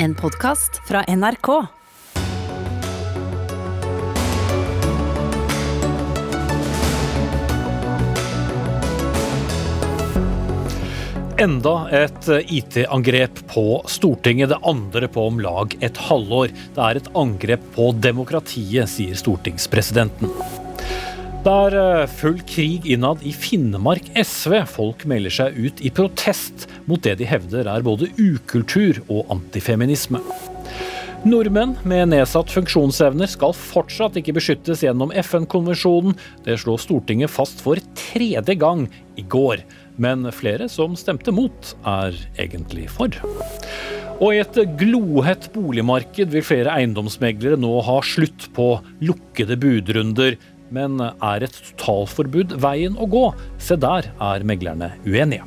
En podkast fra NRK. Enda et eh, IT-angrep på Stortinget, det andre på om lag et halvår. Det er et angrep på demokratiet, sier stortingspresidenten. Det er eh, full krig innad i Finnmark SV. Folk melder seg ut i protest mot det de hevder er både ukultur og antifeminisme. Nordmenn med nedsatt funksjonsevner skal fortsatt ikke beskyttes gjennom FN-konvensjonen. Det slår Stortinget fast for tredje gang i går. Men flere som stemte mot, er egentlig for. Og i et glohett boligmarked vil flere eiendomsmeglere nå ha slutt på lukkede budrunder. Men er et totalforbud veien å gå? Se der er meglerne uenige.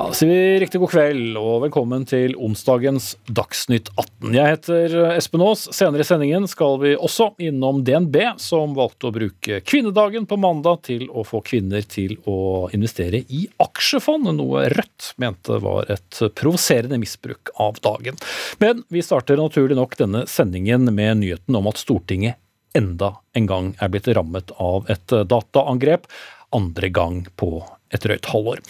Ja, sier vi riktig god kveld og velkommen til onsdagens Dagsnytt 18. Jeg heter Espen Aas. Senere i sendingen skal vi også innom DNB, som valgte å bruke kvinnedagen på mandag til å få kvinner til å investere i aksjefond, noe Rødt mente var et provoserende misbruk av dagen. Men vi starter naturlig nok denne sendingen med nyheten om at Stortinget enda en gang er blitt rammet av et dataangrep, andre gang på et drøyt halvår.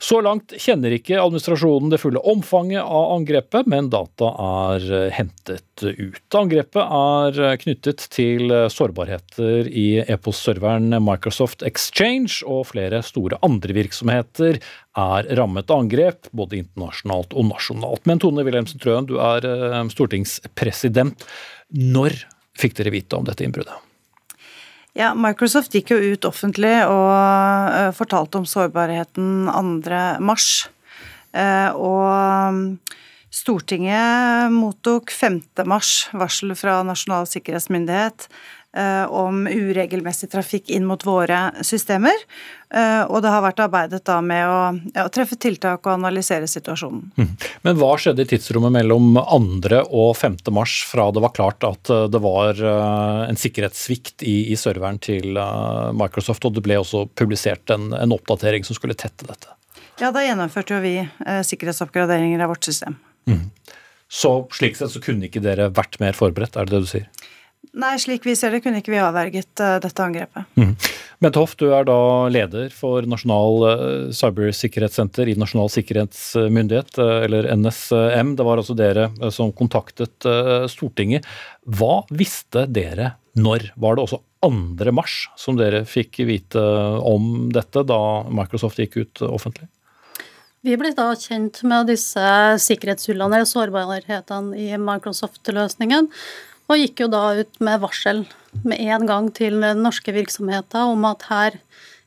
Så langt kjenner ikke administrasjonen det fulle omfanget av angrepet, men data er hentet ut. Angrepet er knyttet til sårbarheter i e-postserveren Microsoft Exchange, og flere store andre virksomheter er rammet av angrep, både internasjonalt og nasjonalt. Men Tone Wilhelmsen Trøen, du er eh, stortingspresident. Når fikk dere vite om dette innbruddet? Ja, Microsoft gikk jo ut offentlig og uh, fortalte om sårbarheten 2.3. Uh, og Stortinget mottok 5.3 varsel fra Nasjonal sikkerhetsmyndighet om uregelmessig trafikk inn mot våre systemer. Og det har vært arbeidet da med å, ja, treffe tiltak og analysere situasjonen. Mm. Men hva skjedde i tidsrommet mellom 2. og 5. mars fra det var klart at det var en sikkerhetssvikt i, i serveren til Microsoft, og det ble også publisert en, en oppdatering som skulle tette dette? Ja, da gjennomførte jo vi eh, sikkerhetsoppgraderinger av vårt system. Mm. Så slik sett så kunne ikke dere vært mer forberedt, er det det du sier? Nei, slik vi ser det, kunne ikke vi avverget uh, dette angrepet. Mm. Bent Hoff, du er da leder for Nasjonal uh, cybersikkerhetssenter i Nasjonal sikkerhetsmyndighet, uh, eller NSM. Det var altså dere som kontaktet Stortinget. Hva visste dere når? Var det også 2. mars som dere fikk vite om dette, da Microsoft gikk ut offentlig? Vi ble da kjent med disse sikkerhetshullene eller sårbarhetene i Microsoft-løsningen, og gikk jo da ut med varsel med en gang til norske virksomheter om at her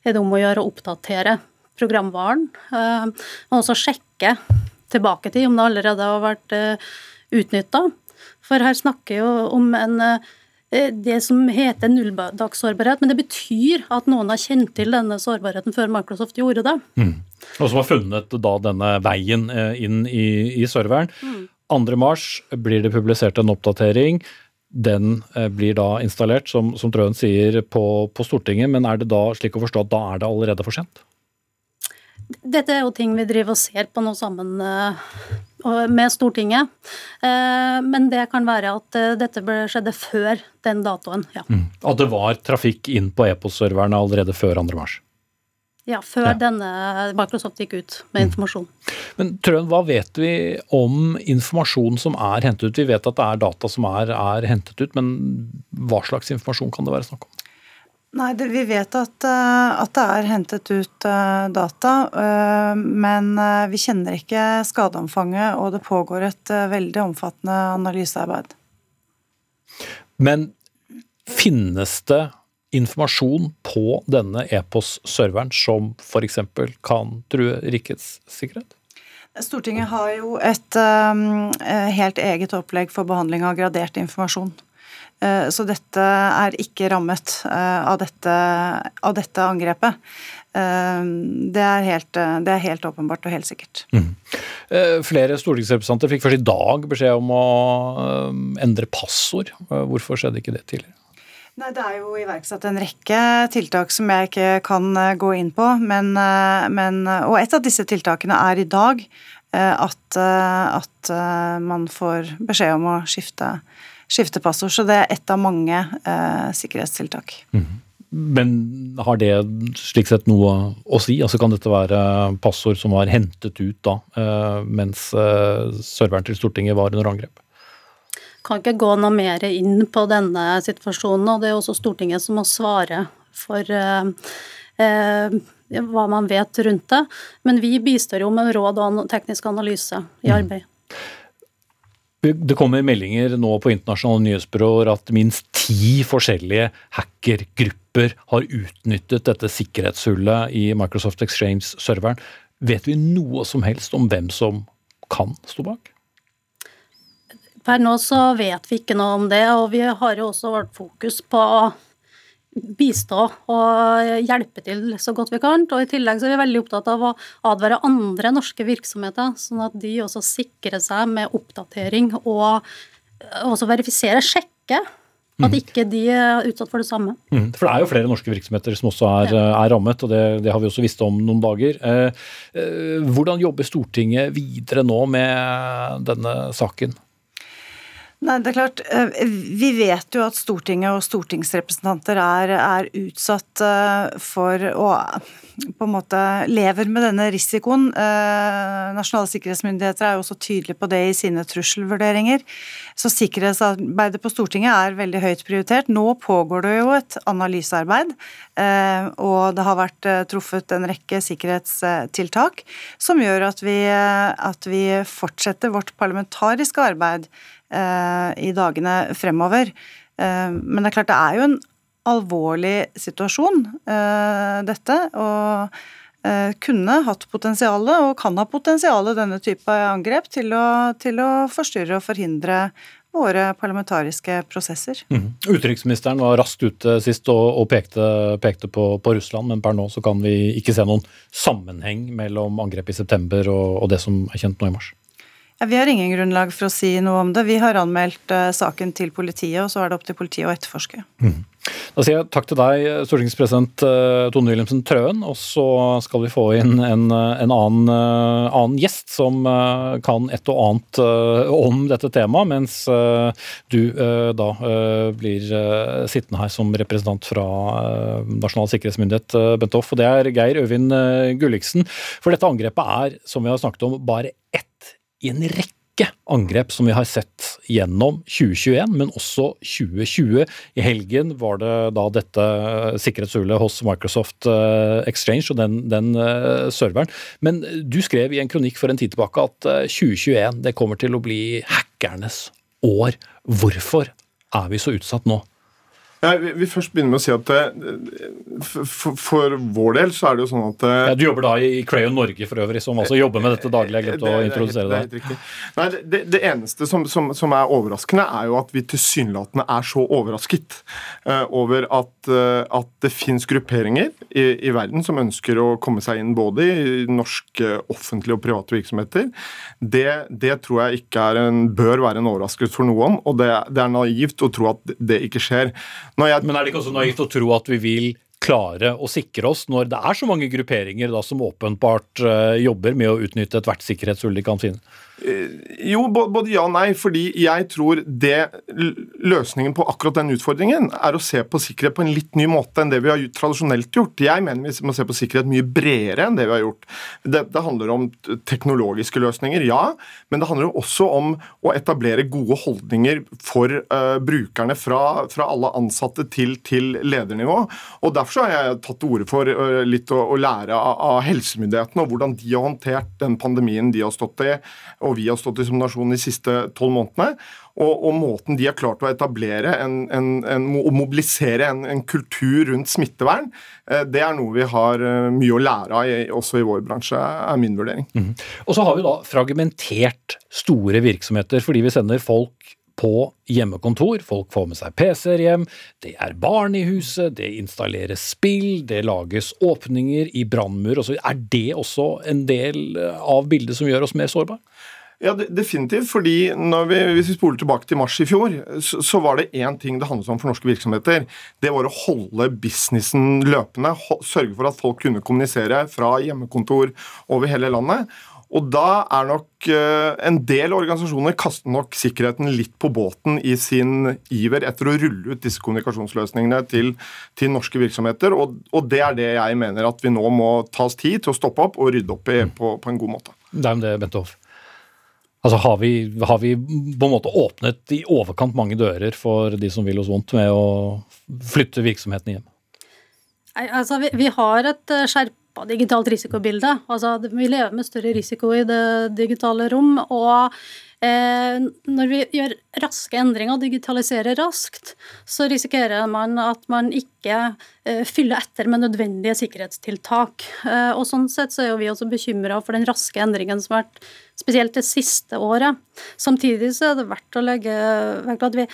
er det om å gjøre å oppdatere programvaren, eh, og også sjekke tilbake til om det allerede har vært eh, utnytta. For her snakker jo om en eh, det som heter nulldagssårbarhet, men det betyr at noen har kjent til denne sårbarheten før Microsoft gjorde det. Mm. Og som har funnet da denne veien inn i, i serveren. Mm. 2.3 blir det publisert en oppdatering den eh, blir da installert, som, som Trøen sier, på, på, Stortinget. Men er det da slik å forstå at da er det allerede for sent? Dette er jo ting vi driver og ser på nå sammen eh, med Stortinget. Eh, men det kan være at dette skjedde før den datoen, ja. Mm. At det var trafikk inn på e-postserverne allerede før 2. mars? Ja, før ja. denne Microsoft gikk ut med mm. informasjon. Men Trøen, hva vet vi om informasjon som er hentet ut? Vi vet at det er data som er, er hentet ut, men hva slags informasjon kan det være snakk om? Nei, det, Vi vet at, eh, at, det er hentet ut uh, data, uh, men vi kjenner ikke skadeomfanget, og det pågår et veldig omfattende analysearbeid. Men finnes det informasjon på denne e-post-serveren som f.eks. kan true rikets sikkerhet? Stortinget har jo et um, helt eget opplegg for behandling av gradert informasjon. Uh, så dette er ikke rammet uh, av, dette, av, dette, angrepet. Uh, det, er helt, det, er helt, åpenbart og helt sikkert. Mm. Flere stortingsrepresentanter fikk først i dag beskjed om å endre passord. Hvorfor skjedde ikke det tidligere? Nei, Det er jo iverksatt en rekke tiltak som jeg ikke kan eh, gå inn på. Men, eh, men, og et av disse tiltakene er i dag at, at man får beskjed om å skifte, skifte passord. Så det er ett av mange sikkerhetstiltak. Mm. Men har det slik sett noe å si? Altså Kan dette være passord som var hentet ut da, mens serveren til Stortinget var under angrep? Kan ikke gå noe mer inn på denne situasjonen, og det er også Stortinget som må svare for eh, eh, hva man vet rundt det. Men vi bistår jo med råd og teknisk analyse i mm. arbeid. Det kommer meldinger nå på internasjonale nyhetsbyråer at minst ti forskjellige hackergrupper har utnyttet dette sikkerhetshullet i Microsoft Exchange-serveren. Vet vi noe som helst om hvem som kan stå bak? Per nå så vet vi ikke noe om det, og vi har jo også vært fokus på å bistå og hjelpe til så godt vi kan. Og I tillegg så er vi veldig opptatt av å advare andre norske virksomheter, sånn at de også sikrer seg med oppdatering og også verifisere, sjekke at mm. ikke de er utsatt for det samme. Mm. For det er jo flere norske virksomheter som også er, er rammet, og det, det, har vi også visst om noen dager. Eh, eh, hvordan jobber Stortinget videre nå med denne saken? Nei, det er klart. Eh, vi vet jo at Stortinget og stortingsrepresentanter er, er utsatt eh, for å på en måte lever med denne risikoen. Eh, nasjonale sikkerhetsmyndigheter er jo også tydelige på det i sine trusselvurderinger. Så sikkerhetsarbeidet på Stortinget er veldig høyt prioritert. Nå pågår det jo et analysearbeid, og det har vært truffet en rekke sikkerhetstiltak som gjør at vi, at vi fortsetter vårt parlamentariske arbeid Eh, i dagene fremover. Eh, men det er klart det er jo en alvorlig situasjon, eh, dette. og kunne hatt potensialet, og kan ha potensialet, denne type angrep, til å, til å forstyrre og forhindre våre parlamentariske prosesser. Mm. Utenriksministeren var raskt ute sist og, og pekte, pekte på, på, Russland, men per nå så kan vi ikke se noen sammenheng mellom angrepet i september og, og det som er kjent nå i mars. Vi har ingen grunnlag for å si noe om det. Vi har anmeldt uh, saken til politiet, og så er det opp til politiet å etterforske. Mm. Da sier jeg takk til deg, stortingspresident uh, Tone Wilhelmsen Trøen. Og så skal vi få inn en, en annen, annen, gjest som kan et og annet om dette temaet, mens du da blir sittende her som representant fra Nasjonal sikkerhetsmyndighet, Bent Hoff. Og det er Geir Øvind Gulliksen. For dette angrepet er, som vi har snakket om, bare ett i en rekke angrep som vi har sett gjennom 2021, men også 2020. I helgen var det da dette sikkerhetshullet hos Microsoft eh, Exchange og den, den uh, serveren. Men du skrev i en kronikk for en tid tilbake at 2021 eh, det kommer til å bli hackernes år. Hvorfor er vi så utsatt nå? Vi vil først begynne med å si at eh, for, for, vår del så er det jo sånn at eh, ja, Du jobber da i Crayon Norge for øvrig, som altså jobber med dette daglig? Jeg glemte å introdusere det. Det, det, Nei, det, det eneste som, som, som, er overraskende, er jo at vi tilsynelatende er så overrasket uh, over at, uh, at det fins grupperinger i, i, verden som ønsker å komme seg inn både i norske offentlige og private virksomheter. Det, tror jeg ikke er en, bør være en overraskelse for noen, og det, er naivt å tro at det ikke skjer. Jeg... Men er det ikke også naivt å tro at vi vil klare å sikre oss når det er så mange grupperinger da, som åpenbart uh, jobber med å utnytte ethvert sikkerhetshull de kan finne? Eh, jo, både ja og nei. fordi jeg tror det løsningen på akkurat den utfordringen er å se på sikkerhet på en litt ny måte enn det vi har tradisjonelt gjort. Jeg mener vi må se på sikkerhet mye bredere enn det vi har gjort. Det, det handler om teknologiske løsninger, ja, men det handler også om å etablere gode holdninger for uh, brukerne fra, fra, alle ansatte til, til, ledernivå. Og Derfor har jeg tatt til orde for uh, litt å, å lære av, av helsemyndighetene og hvordan de har håndtert den pandemien de har stått i og vi har stått i som nasjon de siste tolv månedene. Og, og, måten de har klart å etablere en, en, en, og mobilisere en, kultur rundt smittevern, eh, det er noe vi har eh, mye å lære av også i vår bransje, er min vurdering. Mm. Og så har vi da fragmentert store virksomheter fordi vi sender folk på hjemmekontor. Folk får med seg PC-er hjem, det er barn i huset, det installeres spill, det lages åpninger i brannmur osv. Er det også en del av bildet som gjør oss mer sårbare? Ja, definitivt. fordi vi, Hvis vi spoler tilbake til mars i fjor, så, så var det én ting det handlet om for norske virksomheter. Det var å holde businessen løpende. Sørge for at folk kunne kommunisere fra hjemmekontor over hele landet. Og da er nok eh, en del organisasjoner kaster nok sikkerheten litt på båten i sin iver etter å rulle ut disse kommunikasjonsløsningene til, til norske virksomheter. Og, og, det er det jeg mener at vi nå må ta oss tid til å stoppe opp og rydde opp i på, på en god måte. Det er det, Bente Hoff. Altså har vi, har vi, på en måte åpnet i overkant mange dører for de som vil oss vondt, med å flytte virksomheten hjem? Nei, altså vi, vi har et eh, skjerp skjerpa digitalt risikobilde. Altså, vi lever med større risiko i det digitale rom. og eh, når vi gjør raske endringer og digitaliserer raskt, så risikerer man at man ikke eh, fyller etter med nødvendige sikkerhetstiltak. Eh, og Sånn sett så er vi også bekymra for den raske endringen som har vært spesielt det siste året. Samtidig så er det verdt å legge vekt på at vi,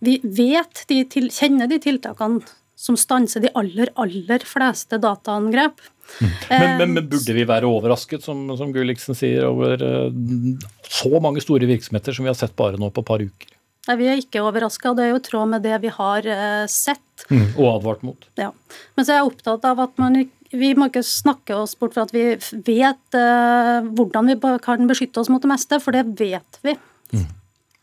vi vet, de til, kjenner de tiltakene som stanser de aller, aller fleste dataangrep. Mm. Men, men, men, burde vi være overrasket, som, som Gulliksen sier, over uh, så mange store virksomheter som vi har sett bare nå på et par uker? Nei, Vi er ikke overraska, det er jo i tråd med det vi har uh, sett. Mm, og advart mot. Ja. Men så er jeg opptatt av at man, vi må ikke snakke oss bort fra at vi vet uh, hvordan vi kan beskytte oss mot det meste, for det vet vi. Mm.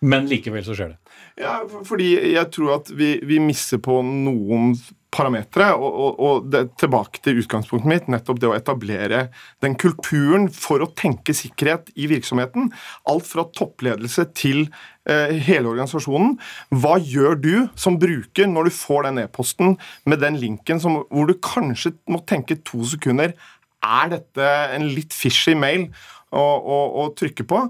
Men likevel så skjer det. Ja, fordi jeg tror at vi, vi misser på noen parametere. Og, og, og det, tilbake til utgangspunktet mitt, nettopp det å etablere den kulturen for å tenke sikkerhet i virksomheten. Alt fra toppledelse til eh, hele organisasjonen. Hva gjør du som bruker når du får den e-posten med den linken som, hvor du kanskje må tenke to sekunder Er dette en litt fishy mail å, å, å trykke på?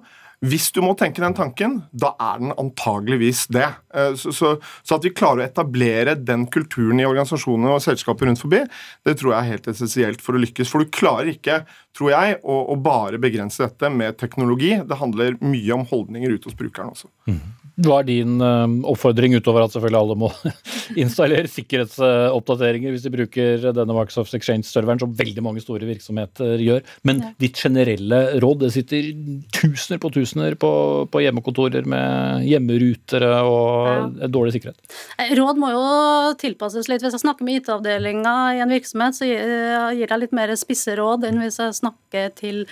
Hvis du må tenke den tanken, da er den antageligvis det. Eh, så, så, så, at vi klarer å etablere den kulturen i organisasjoner og selskaper rundt forbi, det tror jeg er helt essensielt for å lykkes. For du klarer ikke, tror jeg, å, å bare begrense dette med teknologi. Det handler mye om holdninger ute hos brukeren også. Mm. Hva er din uh, oppfordring, utover at selvfølgelig alle må installere sikkerhetsoppdateringer hvis de bruker denne Microsoft Exchange-serveren, som veldig mange store virksomheter gjør. Men ja. ditt generelle råd, det sitter tusener på tusener på, på hjemmekontorer med hjemmerutere og ja. dårlig sikkerhet. Eh, råd må jo tilpasses litt. Hvis jeg snakker med IT-avdelinga i en virksomhet, så gir jeg litt mer spisse råd enn hvis jeg snakker til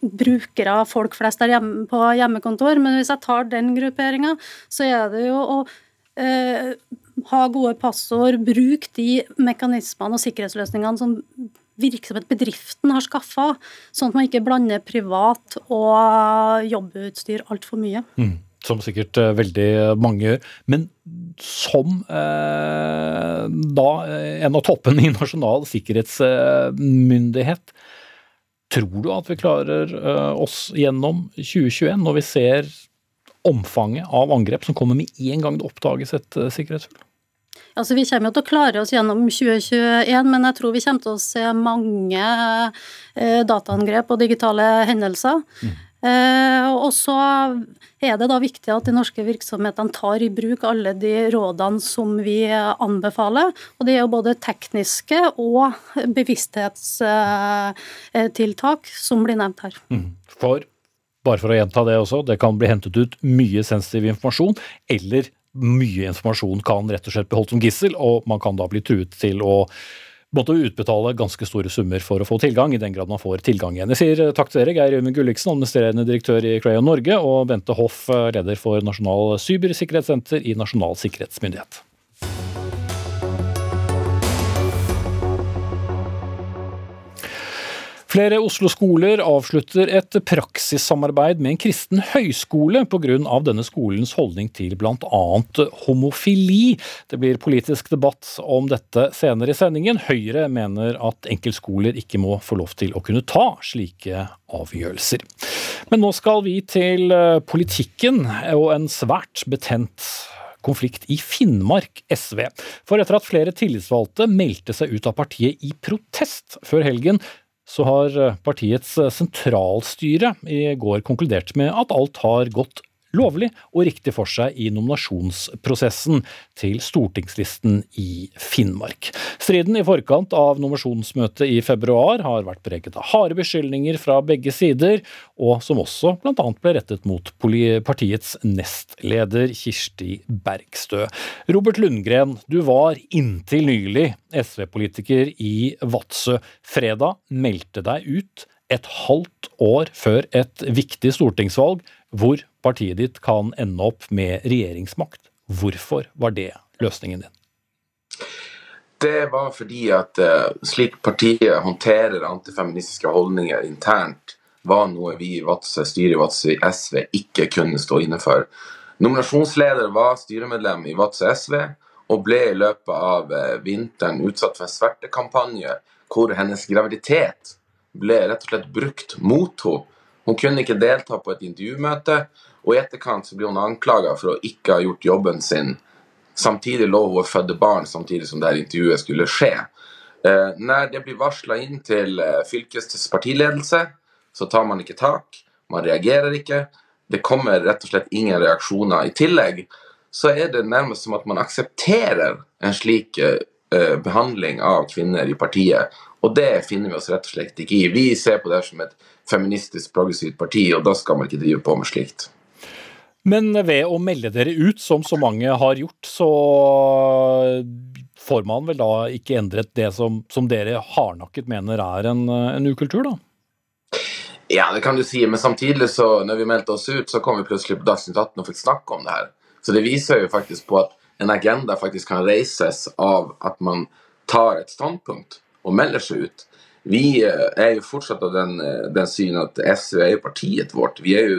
brukere, folk flest der hjemme, på hjemmekontor. Men hvis jeg tar den grupperinga, så er det jo å eh, ha gode passord, bruke de mekanismene og sikkerhetsløsningene som virksomhet, bedriften har skaffa, sånn at man ikke blander privat og jobbutstyr altfor mye. Mm, som sikkert uh, veldig mange gjør. Men som uh, da eh, en av toppene i Nasjonal sikkerhetsmyndighet, Tror du at vi klarer uh, oss gjennom 2021, når vi ser omfanget av angrep som kommer med en gang det oppdages et uh, sikkerhetshull? Altså, Vi kommer jo til å klare oss gjennom 2021, men jeg tror vi kommer til å se mange uh, dataangrep og digitale hendelser. Mm. Eh, og så er det da viktig at de norske virksomhetene tar i bruk alle de rådene som vi anbefaler. Og det er jo både tekniske og bevissthetstiltak som blir nevnt her. Mm. For, bare for å gjenta det også, det kan bli hentet ut mye sensitiv informasjon, eller mye informasjon kan rett og slett bli holdt som gissel, og man kan da bli truet til å måtte utbetale ganske store summer for å få tilgang, i den grad man får tilgang igjen. Jeg sier eh, takk til dere, Geir Jørgen Gulliksen, administrerende direktør i Crayon Norge, og Bente Hoff, eh, leder for Nasjonal cybersikkerhetssenter i Nasjonal sikkerhetsmyndighet. Flere Oslo-skoler avslutter et praksissamarbeid med en kristen høyskole pga. denne skolens holdning til bl.a. homofili. Det blir politisk debatt om dette senere i sendingen. Høyre mener at enkeltskoler ikke må få lov til å kunne ta slike avgjørelser. Men nå skal vi til eh, politikken og en svært betent konflikt i Finnmark SV. For etter at flere tillitsvalgte meldte seg ut av partiet i protest før helgen, så har eh, partiets eh, sentralstyre i går konkludert med at alt har gått lovlig og riktig for seg i nominasjonsprosessen til stortingslisten i Finnmark. Striden i forkant av nominasjonsmøtet i februar har vært preget av harde beskyldninger fra begge sider, og som også bl.a. ble rettet mot partiets nestleder Kirsti Bergstø. Robert Lundgren, du var inntil nylig SV-politiker i Vadsø. Fredag meldte deg ut et halvt år før et viktig stortingsvalg, hvor partiet ditt kan ende opp med regjeringsmakt. Hvorfor var det løsningen din? Det var fordi at uh, slik partiet håndterer antifeministiske holdninger internt, var noe vi i Vadsø, styret i Vadsø SV ikke kunne stå inne for. Nominasjonsleder var styremedlem i Vadsø SV og ble i løpet av uh, vinteren utsatt for en svertekampanje hvor hennes graviditet ble rett og slett brukt mot henne. Hun kunne ikke delta på et intervjumøte, og i etterkant så ble hun anklaga for å ikke ha gjort jobben sin Samtidig lå hun å fødte barn samtidig som det intervjuet skulle skje. Eh, når det blir varsla inn til eh, fylkets partiledelse, så tar man ikke tak. Man reagerer ikke. Det kommer rett og slett ingen reaksjoner. I tillegg så er det nærmest som at man aksepterer en slik eh behandling av kvinner i partiet. Og det finner vi oss rett og slett ikke i. Vi ser på det som et feministisk, progressivt parti, og da skal man ikke drive på med slikt. Men ved å melde dere ut, som så mange har gjort, så får man vel da ikke endret det som, som dere hardnakket mener er en, en, ukultur, da? Ja, det kan du si, men samtidig så når vi meldte oss ut, så kom vi plutselig på Dagsnytt 18 og fikk snakke om det her. Så det viser jo faktisk på at en agenda faktisk kan reises av at man tar et standpunkt og melder seg ut. Vi eh, er jo fortsatt av den, eh, den syn at SV er jo partiet vårt. Vi er jo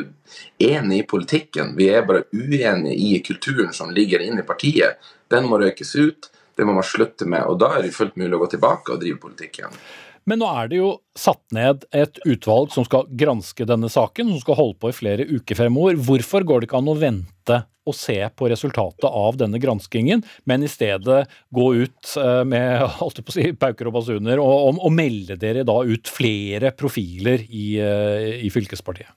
enige i politikken. Vi er bare uenige i kulturen som ligger inne i partiet. Den må røykes ut. Det må man slutte med. Og da er det fullt mulig å gå tilbake og drive politikk igjen. Men nå er det jo satt ned et utvalg som skal granske denne saken, som skal holde på i flere uker fremover. Hvorfor går det ikke an å vente og se på resultatet av denne granskingen, men i stedet gå ut eh, med holdt på å si, pauker og basuner og, og, og melde dere da ut flere profiler i, eh, i fylkespartiet?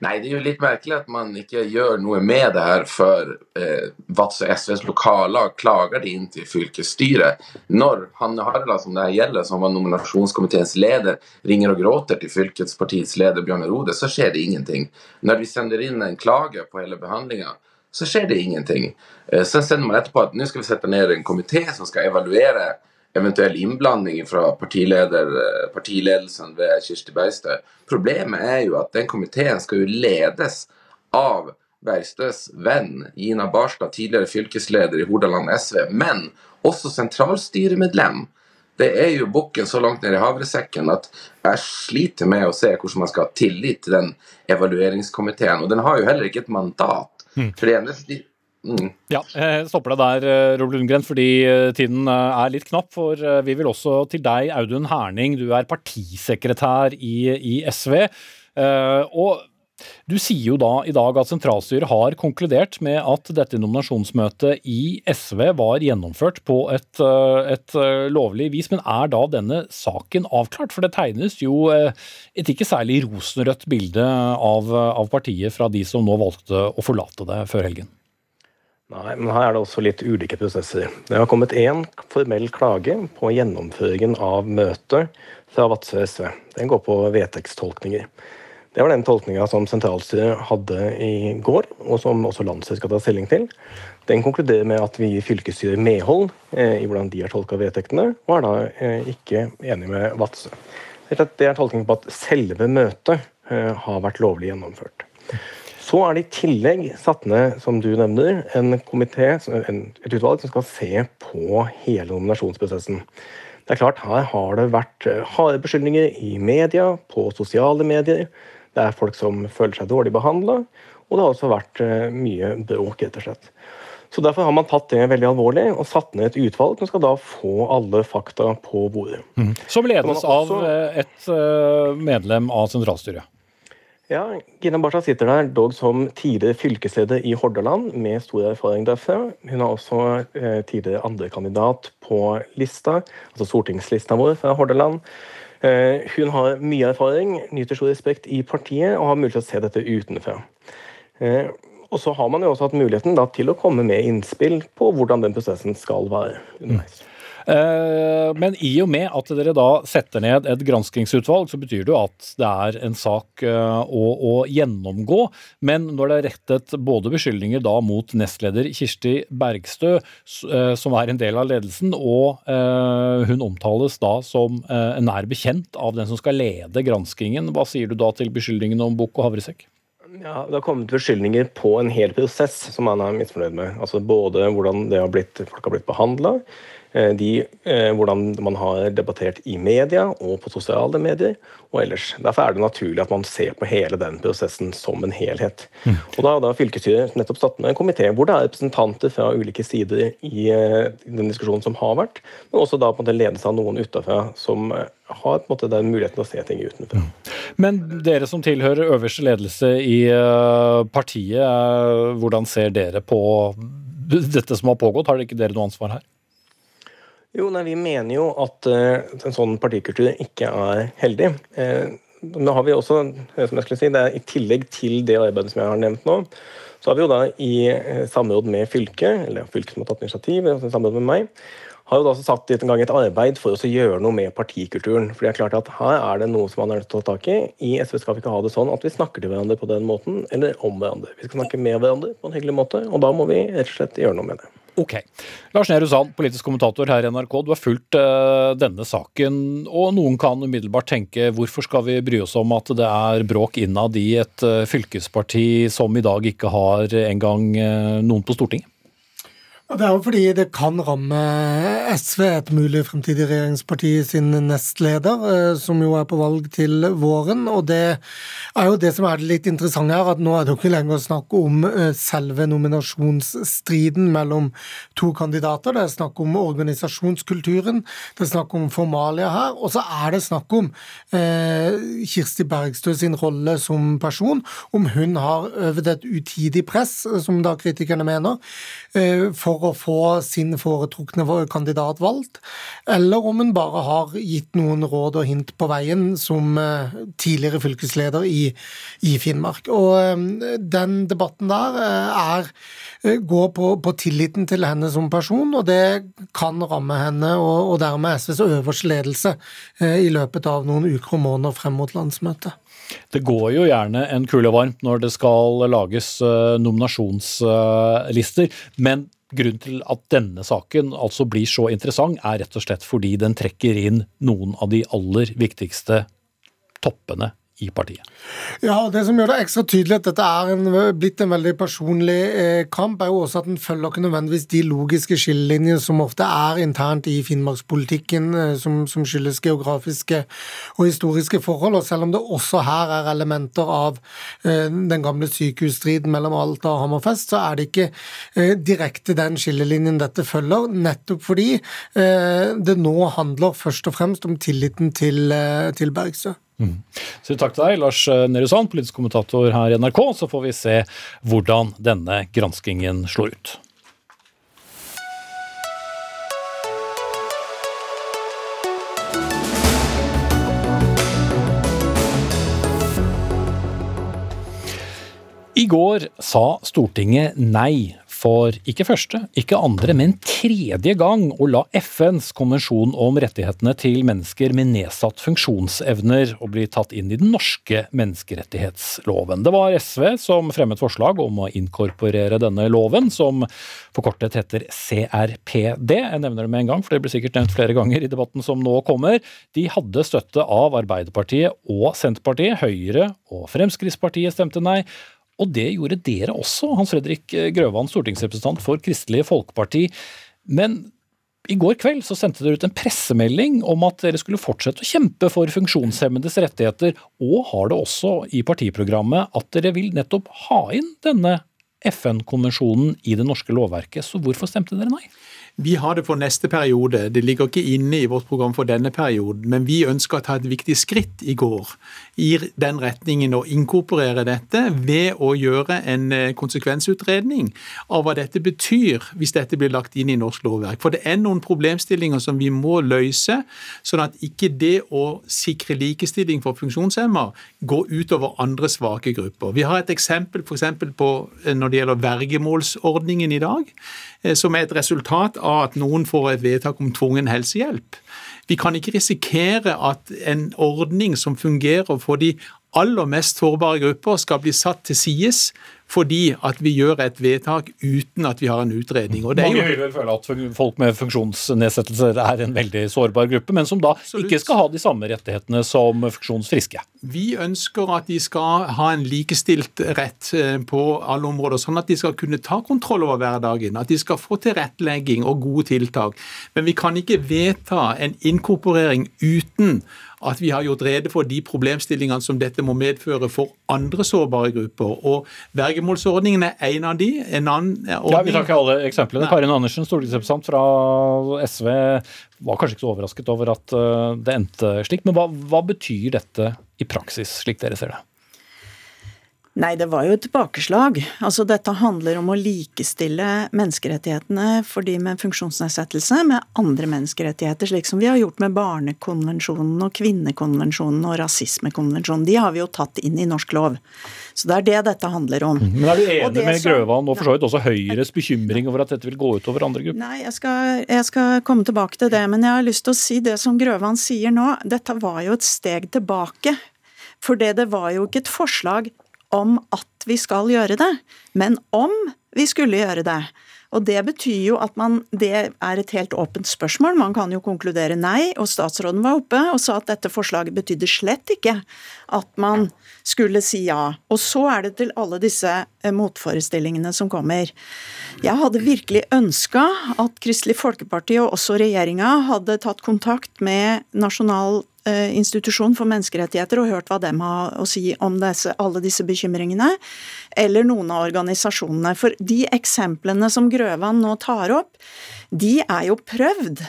Nei, det er jo litt merkelig at man ikke gjør noe med det her før eh, Vadsø SVs lokallag klager det inn til fylkesstyret. Når Hanne Harald, som det her gjelder, som var nominasjonskomiteens leder, ringer og gråter til fylkespartiets leder Bjørn Rode, så skjer det ingenting. Når vi sender inn en klage på hele behandlinga, så skjer det ingenting. Eh, så sender man etterpå at nå skal vi sette ned en komité som skal evaluere eventuell innblanding fra eh, partiledelsen ved Kirsti Bergstø. Problemet er jo at den komiteen skal jo ledes av Bergstøs venn Gina Barstad, tidligere fylkesleder i Hordaland SV, men også sentralstyremedlem. Det er jo bukken så langt ned i havresekken at jeg sliter med å se hvordan man skal ha tillit til den evalueringskomiteen. Og den har jo heller ikke et mandat. Mm. For det eneste Mm. Ja, jeg stopper deg der, eh, Robert Lundgren, fordi eh, tiden eh, er litt knapp. For vi vil også til deg, Audun Herning. Du er partisekretær i, i SV. Og du sier jo da i dag at sentralstyret har konkludert med at dette nominasjonsmøtet i SV var gjennomført på et, et, lovlig vis. Men er da denne saken avklart? For det tegnes jo et ikke særlig rosenrødt bilde av, av partiet fra de som nå valgte å forlate det før helgen. Nei, men her er det også litt ulike prosesser. Det har kommet én formell klage på gjennomføringen av møtet fra Vadsø SV. Den går på vedtektstolkninger. Det var den tolkninga som sentralstyret hadde i går, og som også landsstyret skal ta stilling til. Den konkluderer med at vi gir fylkesstyret medhold eh, i hvordan de har tolka vedtektene, og er da eh, ikke enig med Vadsø. Det er tolkningen på at selve møtet eh, har vært lovlig gjennomført. Så er det i tillegg satt ned, som du nevner, en komité, et utvalg som skal se på hele nominasjonsprosessen. Det er klart, Her har det vært harde beskyldninger i media, på sosiale medier. Det er folk som føler seg dårlig behandla, og det har også vært eh, mye bråk, rett og slett. Så Derfor har man tatt det veldig alvorlig og satt ned et utvalg som skal da få alle fakta på bordet. Mm. Som ledes av eh, et medlem av sentralstyret? Ja, Gina Barca sitter der dog som tidligere fylkesleder i Hordaland med stor erfaring derfra. Hun er også eh, tidligere andrekandidat på lista, altså stortingslista vår fra Hordaland. Eh, hun har mye erfaring, nyter stor respekt i partiet og har mulighet til å se dette utenfra. Eh, og så har man jo også hatt muligheten da, til å komme med innspill på hvordan den prosessen skal være underveis. Eh, men i og med at dere da setter ned et granskingsutvalg, så betyr det jo at det er en sak eh, å, å gjennomgå. Men når det er rettet både beskyldninger da mot nestleder Kirsti Bergstø, eh, som er en del av ledelsen, og hun omtales da som nær bekjent av den som skal lede granskingen, hva sier du da til beskyldningene om bukk og havresekk? Ja, Det har kommet beskyldninger på en hel prosess som man er misfornøyd med. Altså Både hvordan har blitt, folk har blitt behandla, Eh, de, eh, hvordan man har debattert i media og på sosiale medier og ellers. Derfor er det naturlig at man ser på hele den prosessen som en helhet. Mm. Og Da har da fylkesstyret nettopp satt med en komité hvor det er representanter fra ulike sider i eh, den diskusjonen som har vært, men også da på en måte ledes av noen utafra som har på en måte den muligheten å se ting utenfra. Mm. Men dere som tilhører øverste ledelse i partiet, hvordan ser dere på dette som har pågått? Har ikke dere noe ansvar her? Jo, nei, Vi mener jo at uh, en sånn partikultur ikke er heldig. Uh, nå har vi også, eh, som jeg skulle si, det er I tillegg til det arbeidet som jeg har nevnt nå, så har vi jo da i samråd med fylket, eller fylket som har tatt initiativ, i samråd med meg, har jo da satt i gang et arbeid for å gjøre noe med partikulturen. For det er klart at Her er det noe som man er nødt til å ta tak i. I SV skal vi ikke ha det sånn at vi snakker til hverandre på den måten, eller om hverandre. Vi skal snakke med hverandre på en hyggelig måte, og da må vi rett og slett gjøre noe med det. Ok. Lars Nehru Sand, politisk kommentator her i NRK. Du har fulgt uh, denne saken, og noen kan umiddelbart tenke hvorfor skal vi bry oss om at det er bråk innad i et uh, fylkesparti som i dag ikke har engang uh, noen på Stortinget? Det er jo fordi det kan ramme SV, et mulig fremtidig regjeringsparti, sin nestleder, eh, som jo er på valg til våren. Og det er jo det som er det litt interessante her, at nå er det jo ikke lenger snakk om eh, selve nominasjonsstriden mellom to kandidater. Det er snakk om organisasjonskulturen, det er snakk om formalia her. Og så er det snakk om eh, Kirsti Bergstø sin rolle som person, om hun har øvd et utidig press, som da kritikerne mener, eh, for for å få sin foretrukne kandidat valgt, eller om hun bare har gitt noen råd og hint på veien som eh, tidligere fylkesleder i, i Finnmark. Og eh, den debatten der eh, er går på, på, tilliten til henne som person, og det kan ramme henne og, og dermed SVs øverste ledelse i løpet av noen uker og måneder frem mot landsmøtet. Det går jo gjerne en kule varmt når det skal lages nominasjonslister, men Grunnen til at denne saken altså blir så interessant, er rett og slett fordi den trekker inn noen av de aller viktigste toppene i partiet. Ja, og Det som gjør det ekstra tydelig at dette er en, blitt en veldig personlig eh, kamp, er jo også at den følger ikke nødvendigvis de logiske skillelinjene som ofte er internt i finnmarkspolitikken, eh, som, som, skyldes geografiske og historiske forhold. og Selv om det også her er elementer av eh, den gamle sykehusstriden mellom Alta og Hammerfest, så er det ikke eh, direkte den skillelinjen dette følger, nettopp fordi eh, det nå handler først og fremst om tilliten til, eh, til Bergstø. Mm. Så takk til deg, Lars Nehru Sand, politisk kommentator her i NRK. Så får vi se hvordan denne granskingen slår ut. I går sa Stortinget nei for ikke første, ikke andre, men tredje gang å la FNs konvensjon om rettighetene til mennesker med nedsatt funksjonsevner å bli tatt inn i den norske menneskerettighetsloven. Det var SV som fremmet forslag om å inkorporere denne loven, som forkortet heter CRPD. Jeg nevner det med en gang, for det blir sikkert nevnt flere ganger i debatten som nå kommer. De hadde støtte av Arbeiderpartiet og Senterpartiet. Høyre og Fremskrittspartiet stemte nei. Og det gjorde dere også, Hans Fredrik Grøvan, stortingsrepresentant for Kristelig Folkeparti. Men i går kveld så sendte dere ut en pressemelding om at dere skulle fortsette å kjempe for funksjonshemmedes rettigheter, og har det også i partiprogrammet at dere vil nettopp ha inn denne FN-konvensjonen i det norske lovverket. Så hvorfor stemte dere nei? Vi har det for neste periode. Det ligger ikke inne i vårt program for denne perioden. Men vi ønsker å ta et viktig skritt i går i den retningen å inkorporere dette ved å gjøre en eh, konsekvensutredning av hva dette betyr hvis dette blir lagt inn i norsk lovverk. For det er noen problemstillinger som vi må løse, sånn at ikke det å sikre likestilling for funksjonshemmer går utover andre svake grupper. Vi har et eksempel f.eks. på eh, når det gjelder vergemålsordningen i dag, som er et resultat av at noen får et vedtak om tvungen helsehjelp. Vi kan ikke risikere at en ordning som fungerer for de aller mest sårbare grupper, skal bli satt til sides fordi at vi gjør et vedtak uten at vi har en utredning. Mange jo... vil vel føle at folk med funksjonsnedsettelser er en veldig sårbar gruppe, men som da Absolutt. ikke skal ha de samme rettighetene som funksjonsfriske. Vi ønsker at de skal ha en likestilt rett eh, på alle områder, sånn at de skal kunne ta kontroll over hverdagen. At de skal få tilrettelegging og gode tiltak. Men vi kan ikke vedta en inkorporering uten at vi har gjort rede for de problemstillingene som dette må medføre for andre sårbare grupper. Og Vergemålsordningen er en av de. En annen ordning ja, Vi tar ikke alle eksemplene. Nei. Karin Andersen, stortingsrepresentant fra SV, var kanskje ikke så overrasket over at eh, det endte slik. Men hva, hva betyr dette i praksis, slik dere ser det? Nei, det var jo et tilbakeslag. Altså, dette handler om å likestille menneskerettighetene for de med funksjonsnedsettelse med andre menneskerettigheter, slik som vi har gjort med Barnekonvensjonen og Kvinnekonvensjonen og Rasismekonvensjonen. De har vi jo tatt inn i norsk lov. Så det er det dette handler om. Men Er du enig med Grøvan og for så vidt også Høyres bekymring over at dette vil gå utover andre grupper? Nei, jeg skal, jeg skal komme tilbake til det, men jeg har lyst til å si det som Grøvan sier nå. Dette var jo et steg tilbake. For det, det var jo ikke et forslag om at vi skal gjøre det, men om vi skulle gjøre det. Og Det betyr jo at man, det er et helt åpent spørsmål. Man kan jo konkludere nei, og statsråden var oppe og sa at dette forslaget betydde slett ikke at man skulle si ja. Og så er det til alle disse eh, motforestillingene som kommer. Jeg hadde virkelig ønska at Kristelig Folkeparti og også regjeringa hadde tatt kontakt med Nasjonal institusjon for menneskerettigheter og hørt hva de har å si om disse, alle disse bekymringene, eller noen av organisasjonene. For de eksemplene som Grøvan nå tar opp, de er jo prøvd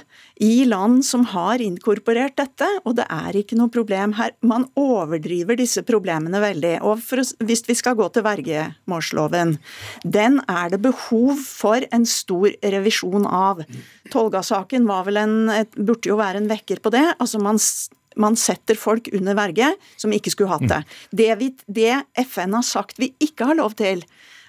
i land som har inkorporert dette, og det er ikke noe problem her. Man overdriver disse problemene veldig. Og for, hvis vi skal gå til vergemålsloven, den er det behov for en stor revisjon av. Tolga-saken burde jo være en vekker på det. Altså man man setter folk under verge som ikke skulle hatt det. Det, vi, det FN har sagt vi ikke har lov til,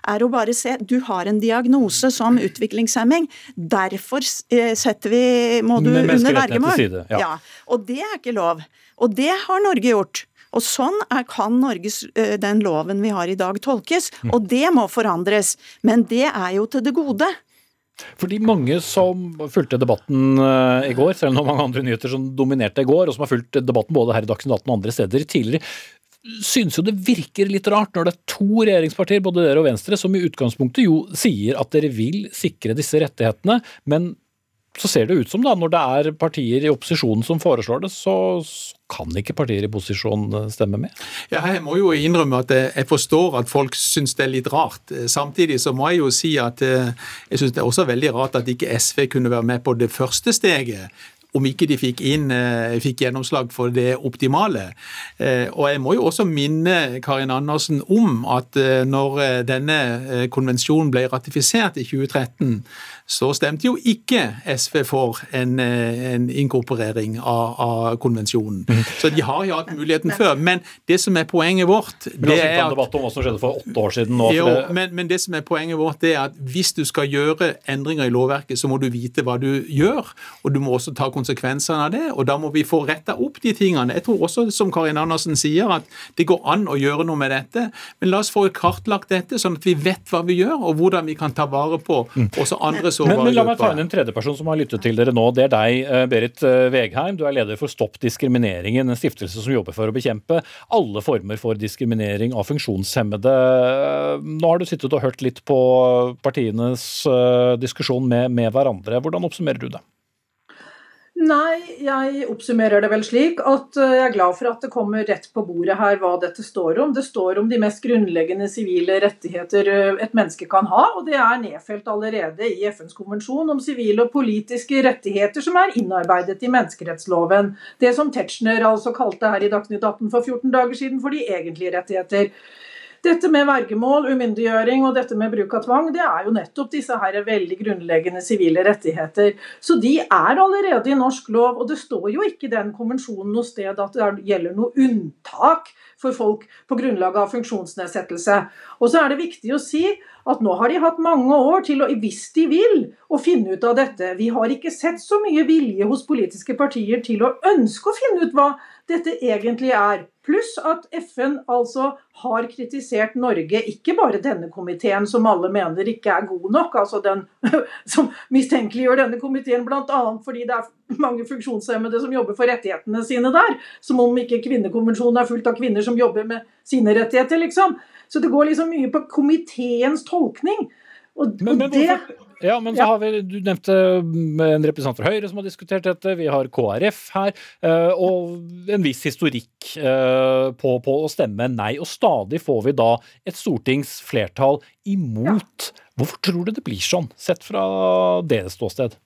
er å bare se du har en diagnose som utviklingshemming. Derfor eh, setter vi, må du under vergemål. Ja. ja. Og det er ikke lov. Og det har Norge gjort. Og Sånn er, kan Norges, eh, den loven vi har i dag tolkes, og det må forandres. Men det er jo til det gode. Fordi mange som fulgte debatten eh, i går, selv om det var mange andre nyheter som dominerte i går, og som har fulgt debatten både her i Dagsnytt 18 og andre steder tidligere, synes jo det virker litt rart når det er to regjeringspartier, både dere og Venstre, som i utgangspunktet jo sier at dere vil sikre disse rettighetene, men så ser det ut som da, når det er partier i opposisjonen som foreslår det, så kan ikke partier i posisjon eh, stemme med? Ja, jeg må jo innrømme at jeg forstår at folk syns det er litt rart. Samtidig så må jeg jo si at eh, jeg syns det er også veldig rart at ikke SV kunne være med på det første steget om ikke de fikk, inn, eh, fikk gjennomslag for det optimale. Og jeg må jo også minne Karin Andersen om at når denne konvensjonen ble ratifisert i 2013, så stemte jo ikke SV for en, eh, en inkorporering av, av konvensjonen. Mm. Så de har jo hatt muligheten før. Men det som er poenget vårt det er at, debatt om hva som skjedde for åtte år siden nå. Jo, men, men, det som er poenget vårt, det er at hvis du skal gjøre endringer i lovverket, så må du vite hva du gjør, og du må også ta konsekvensene av det. Og da må vi få retta opp de tingene. Jeg tror også, som Karin Andersen sier, at det går an å gjøre noe med dette. Men la oss få kartlagt dette, sånn at vi vet hva vi gjør, og hvordan vi kan ta vare på mm. også andre men, men la meg ta inn en tredjeperson som har lyttet til dere nå. Det er deg, eh, Berit eh, Vegheim. Du er leder for Stopp diskrimineringen, en stiftelse som jobber for å bekjempe alle former for diskriminering av funksjonshemmede. Nå har du sittet og hørt litt på partienes eh, diskusjon med, med hverandre. Hvordan oppsummerer du det? Nei, jeg oppsummerer det vel slik at eh, jeg er glad for at det kommer rett på bordet her hva dette står om. Det står om de mest grunnleggende sivile rettigheter eh, et menneske kan ha, og det er nedfelt allerede i FNs konvensjon om sivile og politiske rettigheter som er innarbeidet i menneskerettsloven. Det som Tetzschner altså kalte her i Dagsnytt 18 for 14 dager siden for de egentlige rettigheter. Dette med vergemål, umyndiggjøring og dette med bruk av tvang, det er jo nettopp disse her veldig grunnleggende sivile rettigheter. Så de er allerede i norsk lov, og det står jo ikke i den konvensjonen noe sted at det gjelder noe unntak for folk på grunnlag av funksjonsnedsettelse. Og så er det viktig å si at nå har de hatt mange år til å, hvis de vil, å finne ut av dette. Vi har ikke sett så mye vilje hos politiske partier til å ønske å finne ut hva dette egentlig er. Pluss at FN altså har kritisert Norge, ikke bare denne komiteen som alle mener ikke er god nok, altså den som mistenkeliggjør denne komiteen bl.a. fordi det er mange funksjonshemmede som jobber for rettighetene sine der. Som om ikke kvinnekonvensjonen er fullt av kvinner som jobber med sine rettigheter, liksom. Så det går liksom mye på komiteens tolkning. Og, Men, men det, ja, men så har vi, Du nevnte en representant fra Høyre som har diskutert dette. Vi har KrF her. eh, Og en viss historikk eh, på, på å stemme nei. Og stadig får vi da et stortingsflertall imot. Hvorfor tror du det blir sånn, sett fra deres ståsted?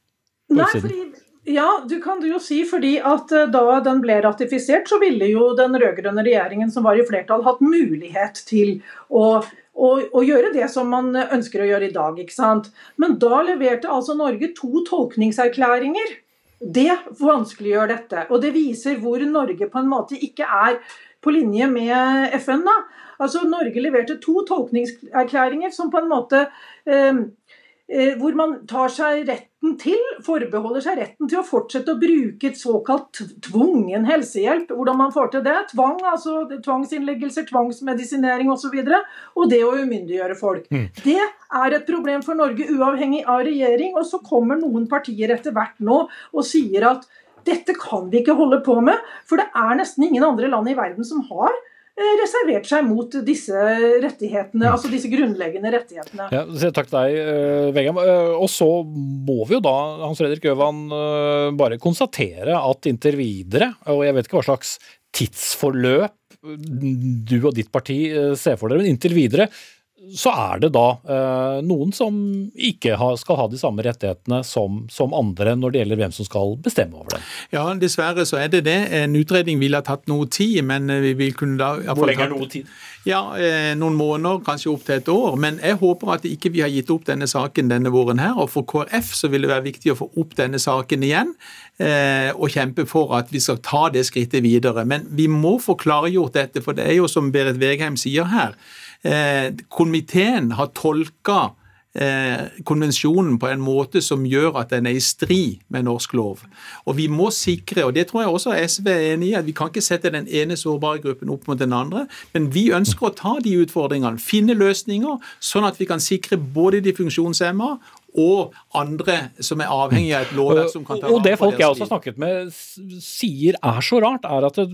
Nei, fordi ja, du kan jo si fordi at eh, da den ble ratifisert, så ville jo den rød-grønne regjeringen som var i flertall, hatt mulighet til å, å, å gjøre det som man ønsker å gjøre i dag. ikke sant? Men da leverte altså Norge to tolkningserklæringer. Det vanskeliggjør dette. Og det viser hvor Norge på en måte ikke er på linje med FN. da. Altså Norge leverte to tolkningserklæringer som på en måte eh, hvor man tar seg retten til, forbeholder seg retten til å fortsette å bruke et såkalt tvungen helsehjelp. Hvordan man får til det. Tvang, altså tvangsinnleggelser, tvangsmedisinering osv. Og, så og det å umyndiggjøre folk. Det er et problem for Norge uavhengig av regjering. Og så kommer noen partier etter hvert nå og sier at dette kan vi ikke holde på med, for det er nesten ingen andre land i verden som har eh, reservert seg mot disse rettighetene, altså disse grunnleggende rettighetene. Ja, Takk til deg, eh, Vegard. Eh, Og så må vi jo da, Hans Fredrik Øvan, eh, bare konstatere at inntil videre, og jeg vet ikke hva slags tidsforløp du og ditt parti eh, ser for dere, men inntil videre så er det da eh, noen som ikke ha, skal ha de samme rettighetene som, som andre når det gjelder hvem som skal bestemme over dem. Ja, dessverre så er det det. En utredning ville ha tatt noe tid, men eh, vi vil kunne da Hvor lenge er noe tid? Ja, eh, noen måneder, kanskje opp til et år. Men jeg håper at ikke vi har gitt opp denne saken denne våren her. Og for KrF så vil det være viktig å få opp denne saken igjen. Eh, og kjempe for at vi skal ta det skrittet videre. Men vi må få klargjort dette, for det er jo som Berit Vegheim sier her. Eh, komiteen har tolka eh, konvensjonen på en måte som gjør at den er i strid med norsk lov. Og vi må sikre, og det tror jeg også SV er enig i, at vi kan ikke sette den ene sårbare gruppen opp mot den andre, men vi ønsker å ta de utfordringene, finne løsninger, sånn at vi kan sikre både de funksjonshemma og andre som er avhengig av et lovverk som kan ta Og det vare på folk jeg også har snakket med sier er så rart, er at det,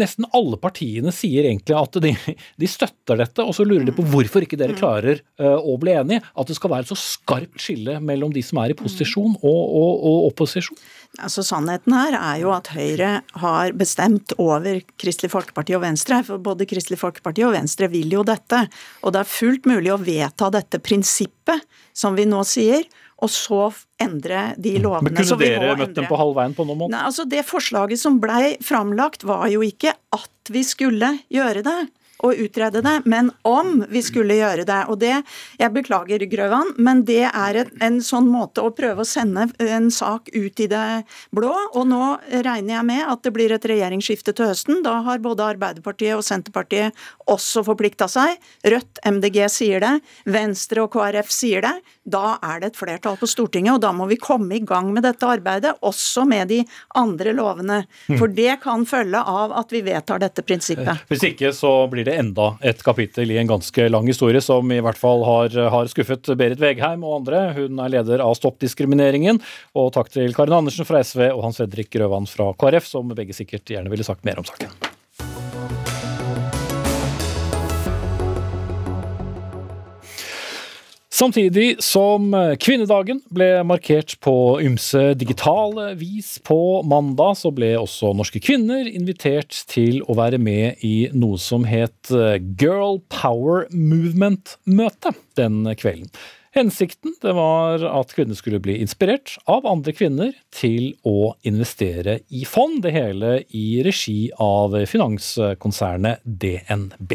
nesten alle partiene sier egentlig at de, de støtter dette, og så lurer de på hvorfor ikke dere klarer eh, å bli enige. At det skal være et så skarpt skille mellom de som er i posisjon og, og, og opposisjon. Altså Sannheten her er jo at Høyre har bestemt over Kristelig Folkeparti og Venstre. For både Kristelig Folkeparti og Venstre vil jo dette. Og det er fullt mulig å vedta dette prinsippet, som vi nå sier, og så endre de lovene. Men kunne dere møtt dem på halvveien på noen måte? Nei, altså Det forslaget som blei framlagt, var jo ikke at vi skulle gjøre det og utrede det, men om vi skulle gjøre det. Og det, Jeg beklager, Grøvan, men det er et, en sånn måte å prøve å sende en sak ut i det blå. Og nå regner jeg med at det blir et regjeringsskifte til høsten. Da har både Arbeiderpartiet og Senterpartiet også forplikta seg. Rødt, MDG sier det. Venstre og KrF sier det. Da er det et flertall på Stortinget, og da må vi komme i gang med dette arbeidet, også med de andre lovene. For det kan følge av at vi vedtar dette prinsippet. Hvis ikke så blir det enda et kapittel i en ganske lang historie som i hvert fall har, har skuffet Berit Vegheim og andre. Hun er leder av Stopp diskrimineringen. Og takk til Karin Andersen fra SV og Hans Fredrik Grøvan fra KrF, som begge sikkert gjerne ville sagt mer om saken. Samtidig som kvinnedagen ble markert på ymse digitale vis på mandag, så ble også norske kvinner invitert til å være med i noe som het Girl Power Movement-møte den kvelden. Hensikten var at kvinner skulle bli inspirert av andre kvinner til å investere i fond, det hele i regi av finanskonsernet DNB.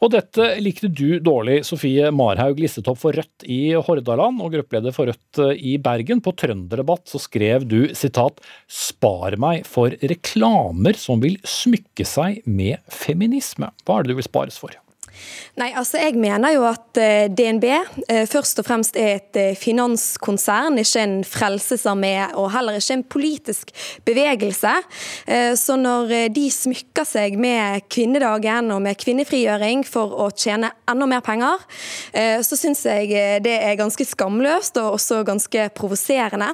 Og dette likte du dårlig, Sofie Marhaug, listetopp for Rødt i Hordaland og gruppeleder for Rødt i Bergen. På Trønderdebatt så skrev du sitat 'spar meg for reklamer som vil smykke seg med feminisme'. Hva er det du vil spares for? Nei, altså Jeg mener jo at eh, DNB eh, først og fremst er et eh, finanskonsern, ikke en frelsesarmé og heller ikke en politisk bevegelse. Så når de smykker seg med kvinnedagen og med kvinnefrigjøring for å tjene enda mer penger, så syns jeg det er ganske skamløst og også ganske provoserende.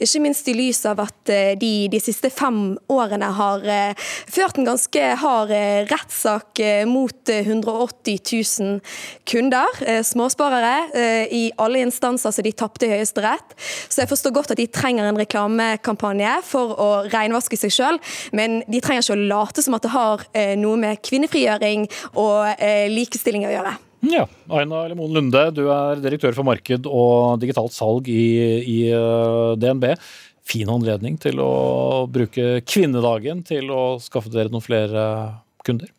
Ikke minst i lys av at de de siste fem årene har ført en ganske hard rettssak mot 180 000 000 kunder, eh, småsparere, eh, i alle instanser så de tapte i Høyesterett. Så jeg forstår godt at de trenger en reklamekampanje for å renvaske seg sjøl, men de trenger ikke å late som at det har eh, noe med kvinnefrigjøring og likestilling å gjøre. Ja, Aina Lemon Lunde, du er direktør for marked og digitalt salg i, i DNB. Fin anledning til å bruke kvinnedagen til å skaffe dere noen flere kunder?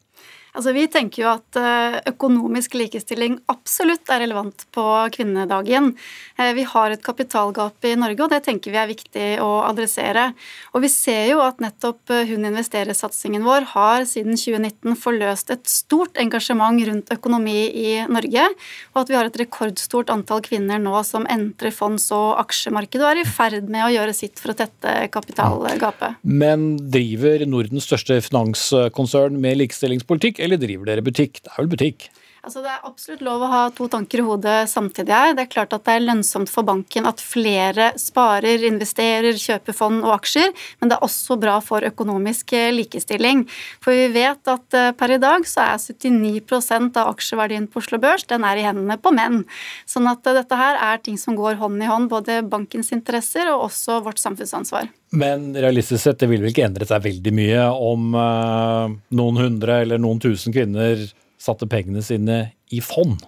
Altså, vi tenker jo at eh, økonomisk likestilling absolutt er relevant på kvinnedagen. Eh, vi har et kapitalgap i Norge, og det tenker vi er viktig å adressere. Og vi ser jo at nettopp eh, Hun investerer-satsingen vår har siden 2019 forløst et stort engasjement rundt økonomi i Norge, og at vi har et rekordstort antall kvinner nå som entrer fonds- og aksjemarkedet og er i ferd med å gjøre sitt for å tette kapitalgapet. Men driver Nordens største finanskonsern med likestillingspolitikk? Eller driver dere butikk? Det er vel butikk? Altså, det er absolutt lov å ha to tanker i hodet samtidig her. Det er klart at det er lønnsomt for banken at flere sparer, investerer, kjøper fond og aksjer, men det er også bra for økonomisk eh, likestilling. For vi vet at eh, per i dag så er 79% av aksjeverdien på Oslo Børs den er i hendene på menn. Sånn at eh, dette her er ting som går hånd i hånd, både bankens interesser og også vårt samfunnsansvar. Men realistisk sett, det vil vel ikke endre seg veldig mye om noen hundre eller noen tusen kvinner satte pengene sine i fond.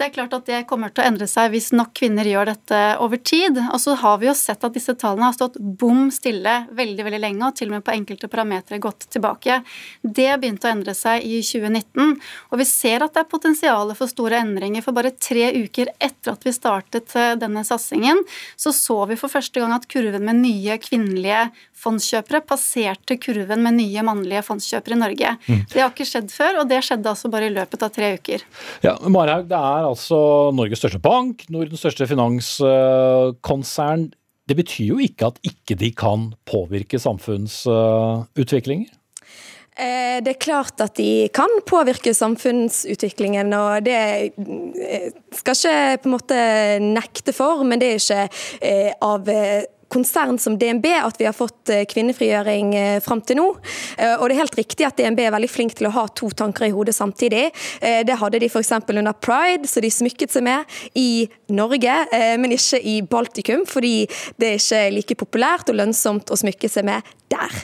Det er klart at det kommer til å endre seg hvis nok kvinner gjør dette over tid. Og så har vi jo sett at disse tallene har stått bom stille veldig veldig lenge, og til og med på enkelte parametere gått tilbake. Det begynte å endre seg i 2019, og vi ser at det er potensial for store endringer. For bare tre uker etter at vi startet eh, denne satsingen, så så vi for første gang at kurven med nye kvinnelige fondskjøpere passerte kurven med nye mannlige fondskjøpere i Norge. Mm. Det har ikke skjedd før, og det skjedde altså bare i løpet av tre uker. Ja, Marhaug, det er altså Norges største bank, Nordens største finanskonsern. Det betyr jo ikke at ikke de kan påvirke samfunnsutviklinger? Eh, det er klart at de kan påvirke samfunnsutviklingen, og det eh, skal ikke på en måte nekte for, men det er ikke eh, av konsern som DNB at vi har fått eh, kvinnefrigjøring eh, fram til nå. Eh, og det er helt riktig at DNB er veldig flink til å ha to tanker i hodet samtidig. Det hadde de f.eks. under pride, så de smykket seg med i Norge, men ikke i Baltikum, fordi det er ikke like populært og lønnsomt å smykke seg med der.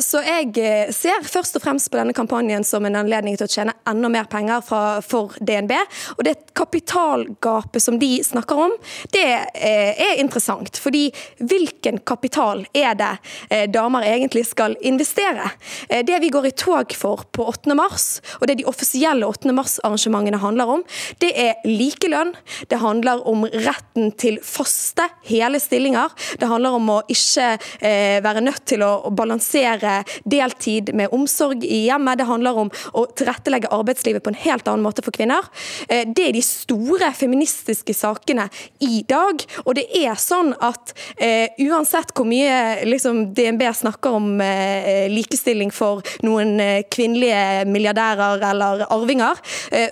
Så jeg ser først og fremst på denne kampanjen som en anledning til å tjene enda mer penger fra, for DNB. Og det kapitalgapet som de snakker om, det er interessant. fordi hvilken kapital er det eh, damer egentlig skal investere? Eh, det vi går i tog for på 8. mars, og det de offisielle 8. mars-arrangementene handler om, det er likelønn. Det handler om retten til faste, hele stillinger. Det handler om å ikke eh, være nødt til å balansere deltid med omsorg i hjemmet. Det handler om å tilrettelegge arbeidslivet på en helt annen måte for kvinner. Det er de store feministiske sakene i dag. Og det er sånn at Uh, uansett hvor mye liksom, DNB snakker om uh, likestilling for noen kvinnelige milliardærer eller arvinger,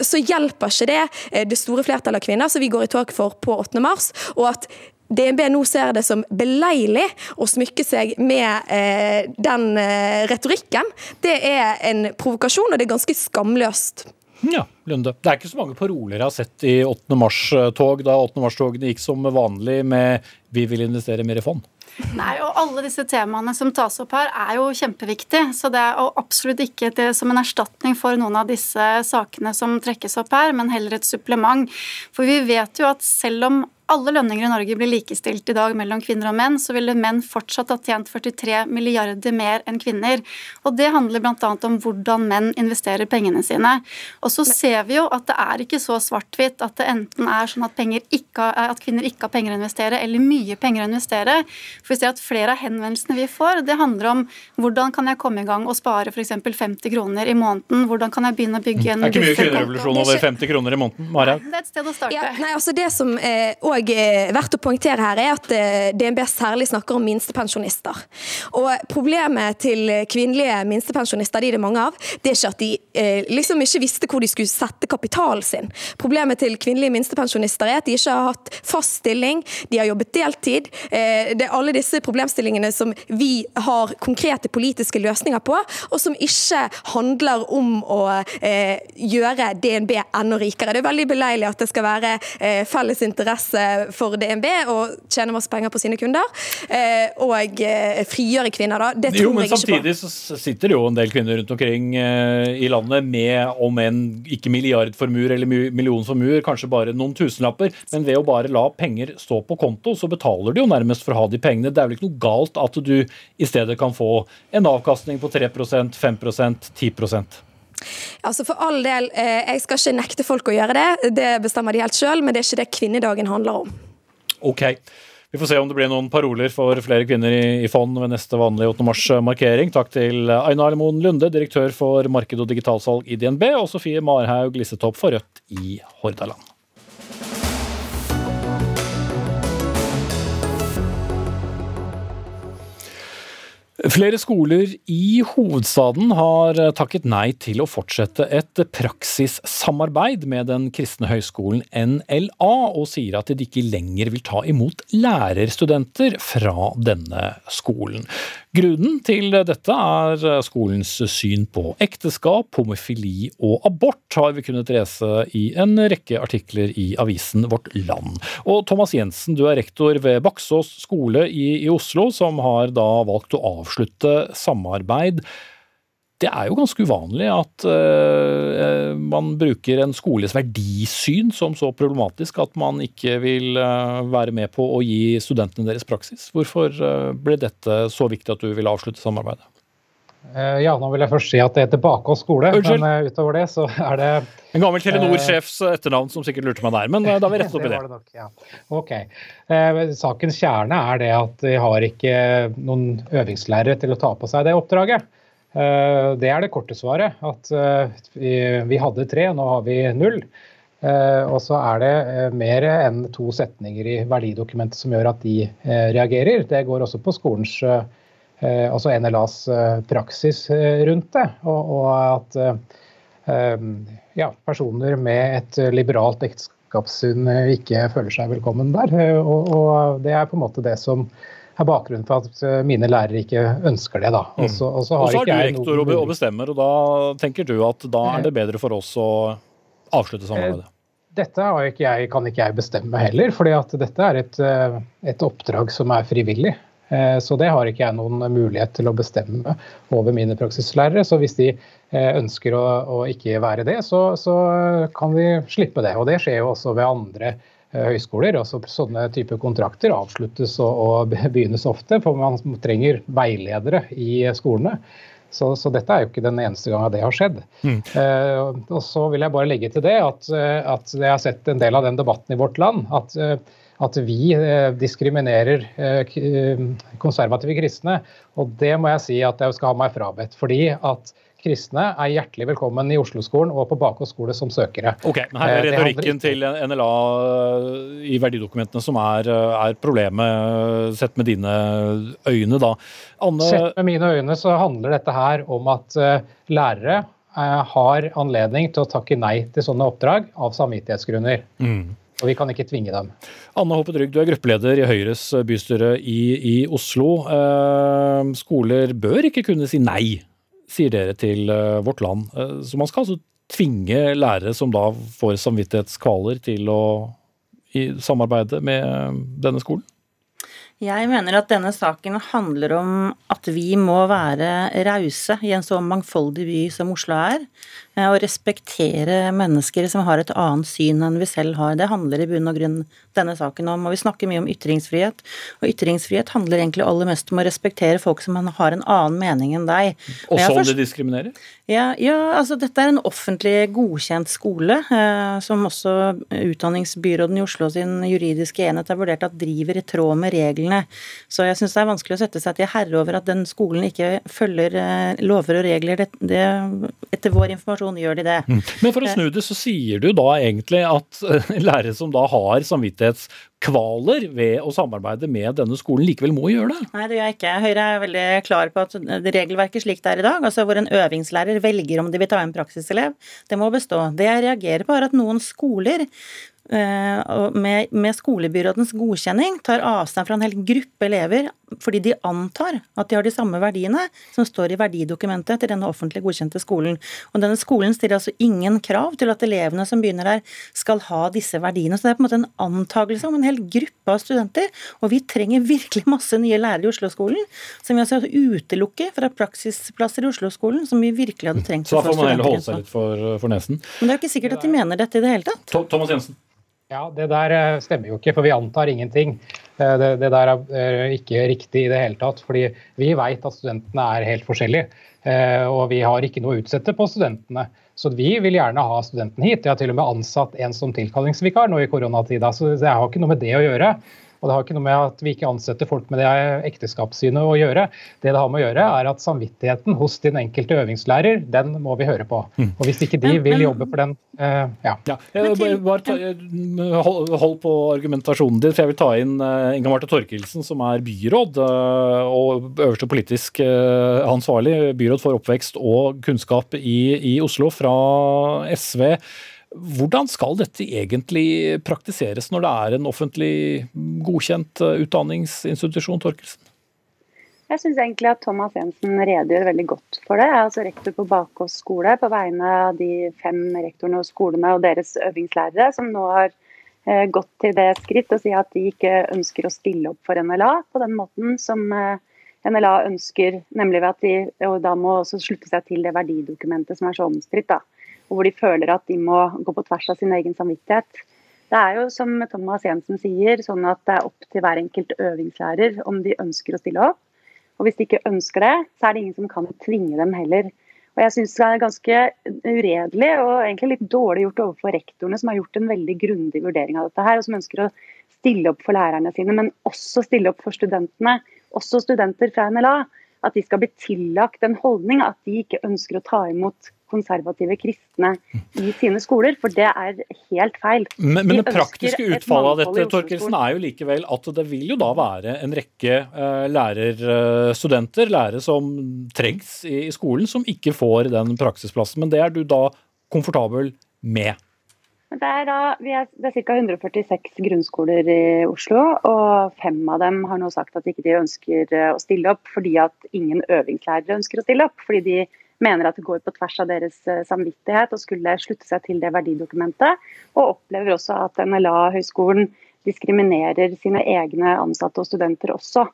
så hjelper ikke det det store flertallet av kvinner som vi går i tog for på 8. mars. og at DNB nå ser det som beleilig å smykke seg med eh, den eh, retorikken. Det er en provokasjon, og det er ganske skamløst. Ja, Lunde. Det er ikke så mange paroler jeg har sett i 8. mars-tog, da 8. mars-togene gikk som vanlig med 'vi vil investere mer i fond'. Nei, og alle disse temaene som tas opp her, er jo kjempeviktige. Så det er absolutt ikke det som en erstatning for noen av disse sakene som trekkes opp her, men heller et supplement. For vi vet jo at selv om alle lønninger i Norge blir likestilt i dag mellom kvinner og menn, så ville menn fortsatt ha tjent 43 milliarder mer enn kvinner. Og Det handler bl.a. om hvordan menn investerer pengene sine. Og så ser vi jo at det er ikke så svart-hvitt at det enten er sånn at, ikke, at, kvinner ikke har penger å investere, eller mye penger å investere. For vi ser at flere av henvendelsene vi får, det handler om hvordan kan jeg komme i gang og spare f.eks. 50 kroner i måneden, hvordan kan jeg begynne å bygge en Det er ikke mye kvinnerevolusjon over 50 kroner i måneden? Mara? Det er et sted å starte. Ja, nei, altså det som òg eh, er verdt å poengtere her, er at eh, DNB særlig snakker om minstepensjonister. Og Problemet til kvinnelige minstepensjonister, de det er mange av, det er ikke at de eh, liksom ikke visste hvor de skulle sette kapitalen sin. Problemet til kvinnelige minstepensjonister er at de ikke har hatt fast stilling, de har jobbet deltid. Eh, det er alle disse problemstillingene som vi har konkrete politiske løsninger på, og som ikke handler om å eh, gjøre DNB enda rikere. Det er veldig beleilig at det skal være eh, felles interesse for DNB å tjene masse penger på sine kunder, eh, og eh, frigjøre kvinner. da. Det tror jo, men jeg ikke på. Samtidig så sitter det jo en del kvinner rundt omkring eh, i landet med om en ikke milliardformuer eller millionformuer, kanskje bare noen tusenlapper, men ved å bare la penger stå på konto, så betaler de jo nærmest for å ha de pengene. Det er vel ikke noe galt at du i stedet kan få en avkastning på 3% 5% 10% Altså For all del, eh, jeg skal ikke nekte folk å gjøre det, det bestemmer de helt sjøl, men det er ikke det kvinnedagen handler om. Ok. Vi får se om det blir noen paroler for flere kvinner i, i fond ved neste vanlige 8. mars-markering. Takk til Aina Moen Lunde, direktør for marked og digitalsalg i DNB, og Sofie Marhaug Lissetopp for Rødt i Hordaland. Flere skoler i hovedstaden har takket nei til å fortsette et praksissamarbeid med den kristne høyskolen NLA, og sier at de ikke lenger vil ta imot lærerstudenter fra denne skolen. Grunnen til dette er skolens syn på ekteskap, homofili og abort, har vi kunnet lese i en rekke artikler i avisen Vårt Land. Og Thomas Jensen, du er rektor ved Baksås skole i, i Oslo, som har da valgt å avslutte samarbeid. Det er jo ganske uvanlig at uh, man bruker en skoles verdisyn som så problematisk at man ikke vil uh, være med på å gi studentene deres praksis. Hvorfor uh, ble dette så viktig at du ville avslutte samarbeidet? Ja, nå vil jeg først si at det heter Bakås skole, Unnskyld. men utover det så er det En gammel Telenor-sjefs etternavn som sikkert lurte meg der, men da har vi rettet opp i det. det, nok, ja. Ok. Eh, sakens kjerne er det at de har ikke noen øvingslærere til å ta på seg det oppdraget. Eh, det er det korte svaret. At eh, vi hadde tre, nå har vi null. Eh, og så er det mer enn to setninger i verdidokumentet som gjør at de reagerer. Det går også på skolens, altså NLAs praksis rundt det. Og, og at ja, personer med et liberalt ekteskapssyn ikke føler seg velkommen der. Og, og det er på en måte det som er bakgrunnen for at eh, mine lærere ikke ønsker det. da. Og så, og så har, du rektor og bestemmer, og da tenker du at da er det bedre for oss å avslutte samarbeidet? Eh, dette ikke jeg, kan ikke jeg bestemme heller, at dette er et, eh, et oppdrag som er frivillig. Så det har ikke jeg noen mulighet til å bestemme over mine praksislærere. Så hvis de ønsker å, å ikke være det, så, så, kan vi slippe det. Og det skjer jo også ved andre Eh, høyskoler. Også sånne type kontrakter avsluttes og, og begynnes ofte, for man trenger veiledere i skolene. Så, så, dette er jo ikke den eneste gangen det har skjedd. Mm. Uh, og så vil jeg bare legge til det at, eh, at, jeg har sett en del av den debatten i vårt land. At, at vi uh, diskriminerer uh, konservative kristne. Og det må jeg si at jeg skal ha meg frabedt. Fordi at kristne er hjertelig velkommen i Oslo-skolen og på Bakås skole som søkere. Ok, men Her er eh, retorikken til NLA i verdidokumentene som er, er, problemet, sett med dine øyne, da. Anne... Sett med mine øyne så handler dette her om at eh, lærere eh, har anledning til å takke nei til sånne oppdrag av samvittighetsgrunner. Mm. Og vi kan ikke tvinge dem. Anne Hoppe Drygg, du er gruppeleder i Høyres bystyre i, i Oslo. Eh, skoler bør ikke kunne si nei sier dere til eh, Vårt Land. Eh, så man skal altså tvinge lærere som da får samvittighetskvaler, til å i, samarbeide med denne skolen? Jeg mener at denne saken handler om at vi må være rause i en så mangfoldig by som Oslo er, eh, og respektere mennesker som har et annet syn enn vi selv har. Det handler i bunn og grunn denne saken om. Og vi snakker mye om ytringsfrihet, og ytringsfrihet handler egentlig aller mest om å respektere folk som har en annen mening enn deg. Også om de diskriminerer? Ja, ja, altså dette er en offentlig godkjent skole, eh, som også utdanningsbyråden i Oslo sin juridiske enhet har vurdert at driver i tråd med reglene. Så jeg syns det er vanskelig å sette seg til herre over at den skolen ikke følger eh, lover og regler. Det, det, etter vår informasjon gjør de det. Mm. Men for å snu det, så sier du da egentlig at lærere som da har samvittighetskvaler ved å samarbeide med denne skolen, likevel må gjøre det? Nei, det gjør jeg ikke. Høyre er veldig klar på at regelverket slik det er i dag, altså hvor en øvingslærer velger om de vil ta en praksiselev, det må bestå. Det jeg reagerer på, er at noen skoler med, med, skolebyrådens godkjenning tar avstand fra en hel gruppe elever fordi de antar at de har de samme verdiene som står i verdidokumentet til denne offentlig godkjente skolen. Og denne skolen stiller altså ingen krav til at elevene som begynner der, skal ha disse verdiene. Så det er på en måte en antakelse om en hel gruppe av studenter. Og vi trenger virkelig masse nye lærere i Oslo-skolen, som vi altså utelukker fra praksisplasser i Oslo-skolen, som vi virkelig hadde trengt. Så da får man heller holde seg litt for, for nesen. Men det er jo ikke sikkert at de mener dette i det hele tatt. Thomas Jensen. Ja, Det der eh, stemmer jo ikke, for vi antar ingenting. Eh, det, det der er ikke riktig i det hele tatt. fordi vi vet at studentene er helt forskjellige. Eh, og vi har ikke noe å utsette på studentene. Så vi vil gjerne ha studenten hit. Jeg har til og med ansatt en som tilkallingsvikar nå i koronatida, så det har ikke noe med det å gjøre. Og det har ikke noe med at vi ikke ansetter folk med det ekteskapssynet å gjøre. Det det har med å gjøre, er at samvittigheten hos din enkelte øvingslærer, den må vi høre på. Mm. Og hvis ikke de vil jobbe for den, uh, ja. ja. Jeg, bare ta, hold, hold, på argumentasjonen din, for jeg vil ta inn uh, Inga Marte Torkelsen, som er byråd uh, og øverste politisk ansvarlig, byråd for oppvekst og kunnskap i, i Oslo fra SV. Hvordan skal dette egentlig praktiseres når det er en offentlig godkjent eh, utdanningsinstitusjon, Torkelsen? Jeg syns egentlig at Thomas Jensen redegjør veldig godt for det. Jeg er altså rektor på Bakås skole på vegne av de fem rektorene og skolene og deres øvingslærere, som nå har eh, gått til det skritt å si at de ikke ønsker å stille opp for NLA på den måten som eh, NLA ønsker, nemlig ved at de da må også slutte seg til det verdidokumentet som er så omstridt. Og hvor de føler at de må gå på tvers av sin egen samvittighet. Det er jo som Thomas Jensen sier, sånn at det er opp til hver enkelt øvingslærer om de ønsker å stille opp. Og hvis de ikke ønsker det, så er det ingen som kan tvinge dem heller. Og jeg syns det er ganske uredelig og egentlig litt dårlig gjort overfor rektorene, som har gjort en veldig grundig vurdering av dette her, og som ønsker å stille opp for lærerne sine, men også stille opp for studentene. Også studenter fra NLA. At de skal bli tillagt en holdning at de ikke ønsker å ta imot konservative kristne i sine skoler, for det er helt feil. Men, men det praktiske utfallet av dette Torkelsen, er jo likevel at det vil jo da være en rekke uh, lærerstudenter, lærere som trengs i, skolen, som ikke får den praksisplassen. Men det er du da komfortabel med? Det er, da, er, det er ca. 146 grunnskoler i Oslo, og fem av dem har nå sagt at ikke de ønsker eh, å stille opp fordi at ingen øvingslærere ønsker å stille opp. fordi de mener at det går på tvers av deres eh, samvittighet og skulle slutte seg til det verdidokumentet. Og opplever også at NLA-høgskolen diskriminerer sine egne ansatte og studenter også.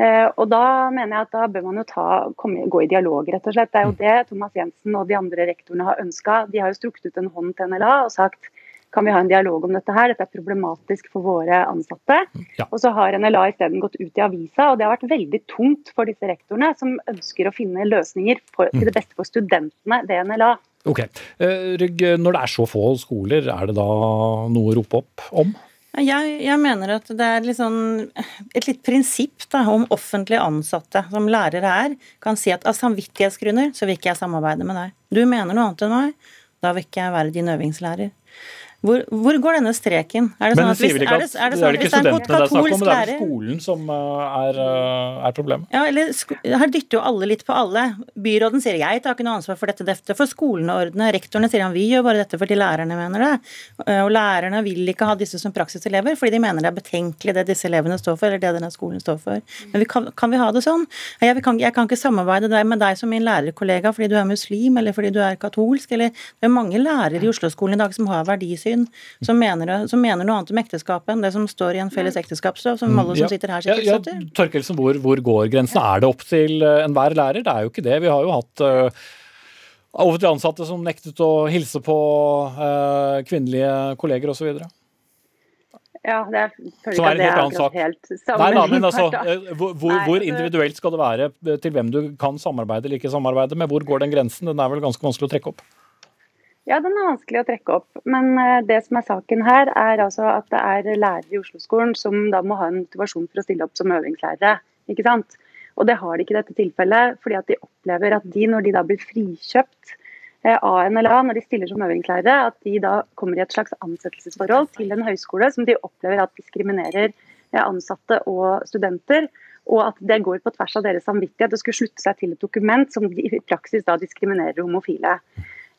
Eh, og Da mener jeg at da bør man jo ta, komme, gå i dialog, rett og slett. Det er jo det Thomas Jensen og de andre rektorene har ønska. De har jo strukket ut en hånd til NLA og sagt kan vi ha en dialog om dette her, dette er problematisk for våre ansatte. Ja. Og så har NLA isteden gått ut i avisa, og det har vært veldig tungt for disse rektorene, som ønsker å finne løsninger for, til det beste for studentene ved NLA. Ok. Eh, Rygg, når det er så få skoler, er det da noe å rope opp om? Jeg, jeg, mener at det er sånn, et litt prinsipp da, om offentlig ansatte som lærere er, kan si at av samvittighetsgrunner så vil ikke jeg samarbeide med deg. Du mener noe annet enn meg, da vil ikke jeg være din øvingslærer. Hvor, hvor, går denne streken? Er det sånn at hvis, er det, er det, sånn, det er ikke studentene det er snakk om, det er skolen som eh, er, eh, er problemet. Ja, eller Her dytter jo alle litt på alle. Byråden sier jeg tar ikke noe ansvar for dette, dette for skolene og ordene. Rektorene sier han vi gjør bare dette fordi lærerne mener det. Eh, og lærerne vil ikke ha disse som praksiselever fordi de mener det er betenkelig det disse elevene står for, eller det denne skolen står for. Men vi kan, kan, vi ha det sånn? Jeg kan, jeg kan ikke samarbeide med deg som min lærerkollega fordi du er muslim eller fordi du er katolsk, eller det er mange lærere i Oslo-skolen i dag som har verdisyn syn som mener, som mener, noe annet om ekteskapet enn det som står i en felles ekteskapslov, som alle som sitter her sitter ja, ja, Torkelsen, hvor, hvor, går grensen? Er det opp til enhver lærer? Det er jo ikke det. Vi har jo hatt uh, offentlig ansatte som nektet å hilse på uh, kvinnelige kolleger osv. Ja, det er, som er en helt annen sak. Helt Nei, da, men altså, hvor, hvor, Nei, hvor, individuelt skal det være til hvem du kan samarbeide eller ikke samarbeide med? Hvor går den grensen? Den er vel ganske vanskelig å trekke opp? Ja, den er vanskelig å trekke opp. Men det som er saken her, er altså at det er lærere i Oslo-skolen som da må ha en motivasjon for å stille opp som øvingslærere. ikke sant? Og det har de ikke i dette tilfellet, fordi at de opplever at de, når de da blir frikjøpt Eh, av NLA når de stiller som øvingslærere, at de da kommer i et slags ansettelsesforhold til en høyskole som de opplever at diskriminerer eh, ansatte og studenter. Og at det går på tvers av deres samvittighet å skulle slutte seg til et dokument som i praksis da diskriminerer homofile.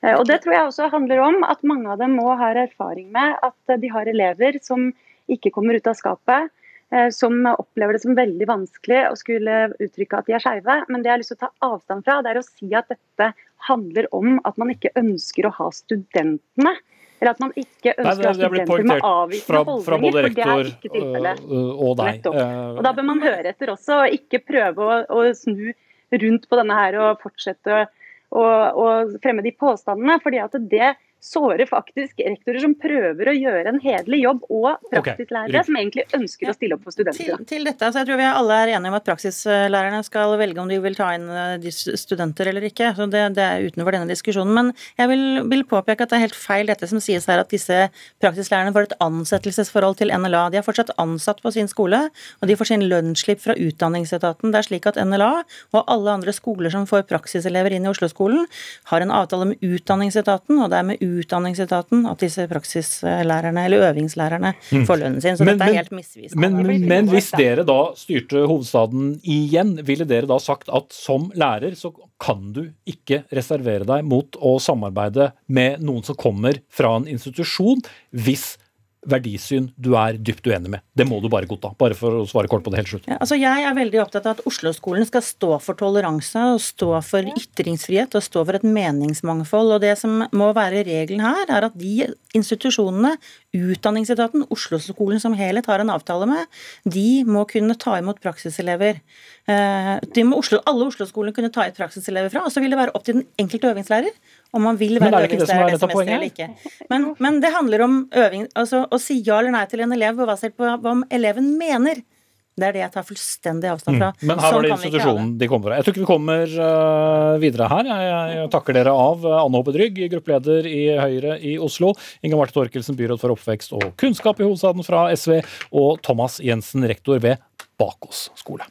Eh, og Det tror jeg også handler om at mange av dem må ha erfaring med at de har elever som ikke kommer ut av skapet, som opplever det som veldig vanskelig å skulle uttrykke at de er skeive. Men det jeg har lyst til å ta avstand fra, det er å si at dette handler om at man ikke ønsker å ha studentene. Eller at man ikke ønsker ha studenter med avvikende holdninger. Fra både rektor og deg. Og Da bør man høre etter også, og ikke prøve å, å snu rundt på denne her og fortsette å, å fremme de påstandene. fordi at det sårer faktisk rektorer som prøver å gjøre en hederlig jobb, og praksislærere okay. som egentlig ønsker å stille opp for studenter. Til, til dette, så jeg tror vi alle er enige om at praksislærerne skal velge om de vil ta inn eh, studenter eller ikke. så Det, det er utenfor denne diskusjonen. Men jeg vil, vil, påpeke at det er helt feil dette som sies her, at disse praksislærerne får et ansettelsesforhold til NLA. De er fortsatt ansatt på sin skole, og de får sin lønnsslipp fra Utdanningsetaten. Det er slik at NLA og alle andre skoler som får praksiselever inn i Oslo-skolen, har en avtale med Utdanningsetaten, og det er med utdanningsetaten at disse praksislærerne eller øvingslærerne mm. får lønnen sin. Så men, dette er helt misvisende. Men, men, men, hvis dere da styrte hovedstaden igjen, ville dere da sagt at som lærer så kan du ikke reservere deg mot å samarbeide med noen som kommer fra en institusjon, hvis verdisyn du er dypt uenig med. Det må du bare godta. Bare for å svare kort på det helt slutt. Ja, altså jeg er veldig opptatt av at Oslo-skolen skal stå for toleranse, og stå for ytringsfrihet og stå for et meningsmangfold. Og det som må være regelen her, er at de institusjonene, Utdanningsetaten, Oslo-skolen som helhet har en avtale med, de må kunne ta imot praksiselever. Eh, de må Oslo, alle Oslo-skolene kunne ta ut praksiselever fra, og så vil det være opp til den enkelte øvingslærer om man vil være øvingslærer det semesteret eller ikke. Men, men, det handler om øving, altså å si ja eller nei til en elev basert på hva eleven mener. Det er det jeg tar fullstendig avstand fra. Mm. Men her sånn var det institusjonen de kom fra. Jeg tror ikke vi kommer uh, videre her. Jeg, jeg, jeg, takker dere av. Anne Håpe Drygg, gruppeleder i Høyre i Oslo. Inga Marte Torkelsen, byråd for oppvekst og kunnskap i hovedstaden fra SV. Og Thomas Jensen, rektor ved Bakås skole.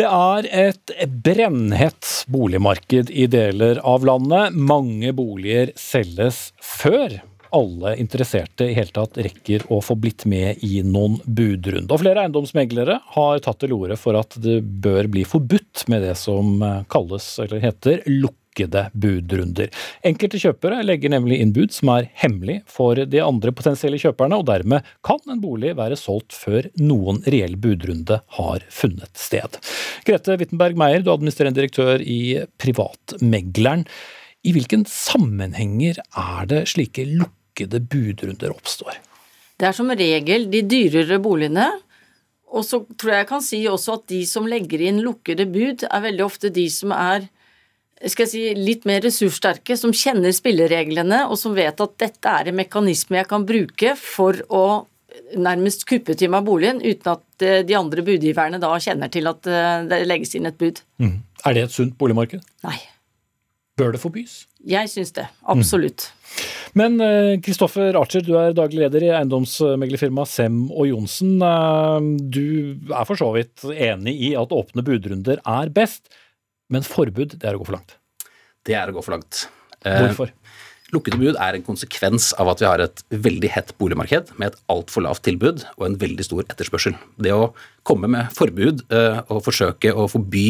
Det er et brennhett boligmarked i deler av landet. Mange boliger selges før alle interesserte i hele tatt rekker å få blitt med i noen budrunde. Og flere eiendomsmeglere har tatt til orde for at det bør bli forbudt med det som kalles, eller heter, lukket lukkede budrunder. Enkelte kjøpere legger nemlig inn bud som er hemmelig for de andre potensielle kjøperne, og dermed kan en bolig være solgt før noen reell budrunde har funnet sted. Grete Wittenberg Meier, du er administrerende direktør i Privatmegleren. I hvilken sammenhenger er det slike lukkede budrunder oppstår? Det er som regel de dyrere boligene. Og så tror jeg jeg kan si også at de som legger inn lukkede bud, er veldig ofte de som er skal jeg si, litt mer ressurssterke, som kjenner spillereglene, og som vet at dette er en mekanisme jeg kan bruke for å nærmest kuppe til meg boligen, uten at eh, de andre budgiverne da kjenner til at eh, det legges inn et bud. Mm. Er det et sunt boligmarked? Nei. Bør det forbys? Jeg syns det. Absolutt. Mm. Men Kristoffer uh, Archer, du er daglig leder i eiendomsmeglerfirmaet Sem og Johnsen. Du er for så vidt enig i at åpne budrunder er best. Men forbud, det er å gå for langt. Det er å gå for langt. Hvorfor? Eh, lukkede bud er en konsekvens av at vi har et veldig hett boligmarked med et altfor lavt tilbud og en veldig stor etterspørsel. Det å komme med forbud eh, og forsøke å forby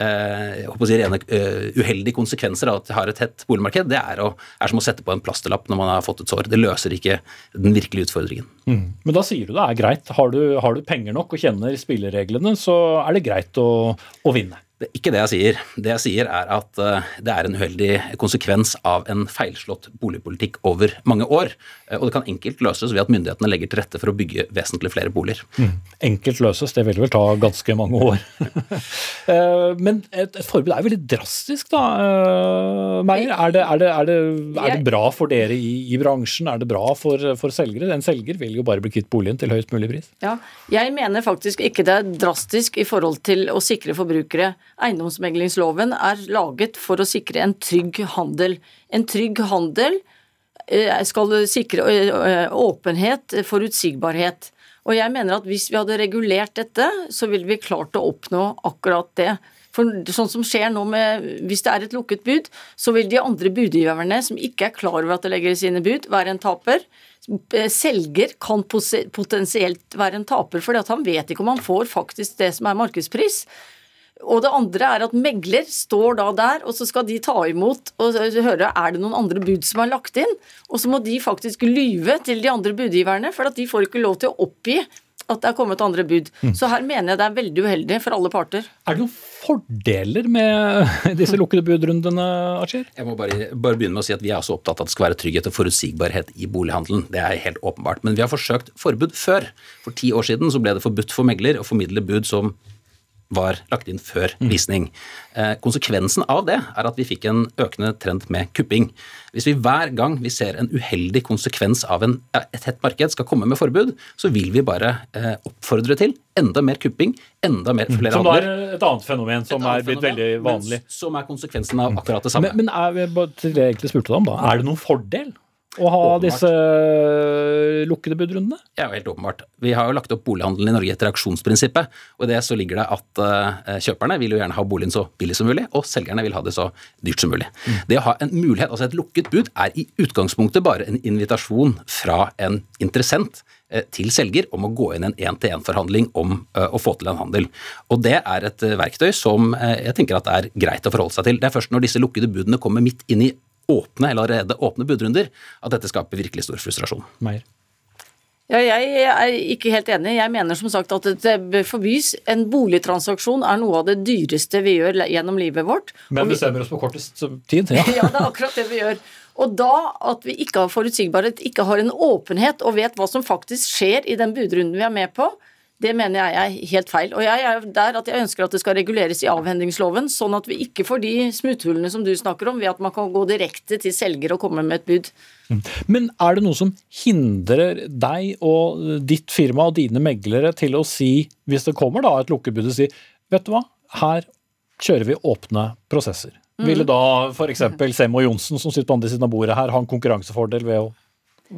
eh, å si, rene eh, uheldige konsekvenser av at vi har et hett boligmarked, det er, å, er, som å sette på en plasterlapp når man har fått et sår. Det løser ikke den virkelige utfordringen. Mm. Men da sier du det er greit. Har du, har du, penger nok og kjenner spillereglene, så er det greit å, å vinne. Det er ikke det jeg sier. Det jeg sier er at uh, det er en uheldig konsekvens av en feilslått boligpolitikk over mange år. Uh, og det kan enkelt løses ved at myndighetene legger til rette for å bygge vesentlig flere boliger. Mm. Enkelt løses, det vil vel ta ganske mange år. uh, men et, et, forbud er veldig drastisk, da. Meyer, er det, er, det, er, det, er det, bra for dere i, i, bransjen? Er det bra for, for selgere? En selger vil jo bare bli kvitt boligen til høyest mulig pris. Ja, jeg mener faktisk ikke det er drastisk i forhold til å sikre forbrukere Eiendomsmeglingsloven er laget for å sikre en trygg handel. En trygg handel eh, skal sikre eh, åpenhet, forutsigbarhet. Og jeg mener at hvis vi hadde regulert dette, så ville vi klart å oppnå akkurat det. For sånn som skjer nå med, Hvis det er et lukket bud, så vil de andre budgiverne som ikke er klar over at det legger sine bud, være en taper. Selger kan potensielt være en taper, fordi han vet ikke om han får faktisk det som er markedspris. Og det andre er at megler står da der, og så skal de ta imot og høre er det noen andre bud som er lagt inn. Og så må de faktisk lyve til de andre budgiverne, for at de får ikke lov til å oppgi at det er kommet andre bud. Mm. Så her mener jeg det er veldig uheldig for alle parter. Er det noen fordeler med disse lukkede budrundene, Archer? Jeg må bare, bare, begynne med å si at Vi er også opptatt av at det skal være trygghet og forutsigbarhet i bolighandelen. Det er helt åpenbart. Men vi har forsøkt forbud før. For ti år siden så ble det forbudt for megler å formidle bud som var lagt inn før mm. visning. Eh, konsekvensen av det er at vi fikk en økende trend med kupping. Hvis vi hver gang vi ser en uheldig konsekvens av en, et hett marked skal komme med forbud, så vil vi bare eh, oppfordre til enda mer kupping, enda mer mm. flere handler. Som er et annet fenomen som er blitt veldig vanlig. Som er konsekvensen av akkurat det samme. Men, men er, til det jeg egentlig spurte om da, er det noen fordel å ha åpenbart. disse eh, lukkede budrundene? Ja, helt åpenbart. Vi har jo lagt opp bolighandelen i Norge etter auksjonsprinsippet. og I det så ligger det at uh, kjøperne vil jo gjerne ha boligen så billig som mulig, og selgerne vil ha det så dyrt som mulig. Mm. Det å ha en mulighet, altså Et lukket bud er i utgangspunktet bare en invitasjon fra en interessent uh, til selger om å gå inn i en én-til-én-forhandling om å få til en handel. Og Det er et verktøy som jeg tenker at er greit å forholde seg til. Det er først når disse lukkede budene kommer midt inn i åpne eller allerede åpne budrunder, at dette skaper virkelig stor frustrasjon. Meier. Ja, jeg er ikke helt enig. Jeg mener som sagt at det bør forbys. En boligtransaksjon er noe av det dyreste vi gjør gjennom livet vårt. Men bestemmer oss på kortest tid. Ja. ja, det er akkurat det vi gjør. Og da at vi ikke har forutsigbarhet, ikke har en åpenhet og vet hva som faktisk skjer i den budrunden vi er med på, det mener jeg er helt feil. Og jeg er der at jeg ønsker at det skal reguleres i avhendingsloven, sånn at vi ikke får de smutthullene som du snakker om, ved at man kan gå direkte til selger og komme med et bud. Mm. Men er det noe som hindrer deg og ditt firma og dine meglere til å si, hvis det kommer da et lukkebud, si vet du hva, her kjører vi åpne prosesser. Mm. Ville da f.eks. Semmo Johnsen, som sitter på andre siden av bordet her, ha en konkurransefordel ved å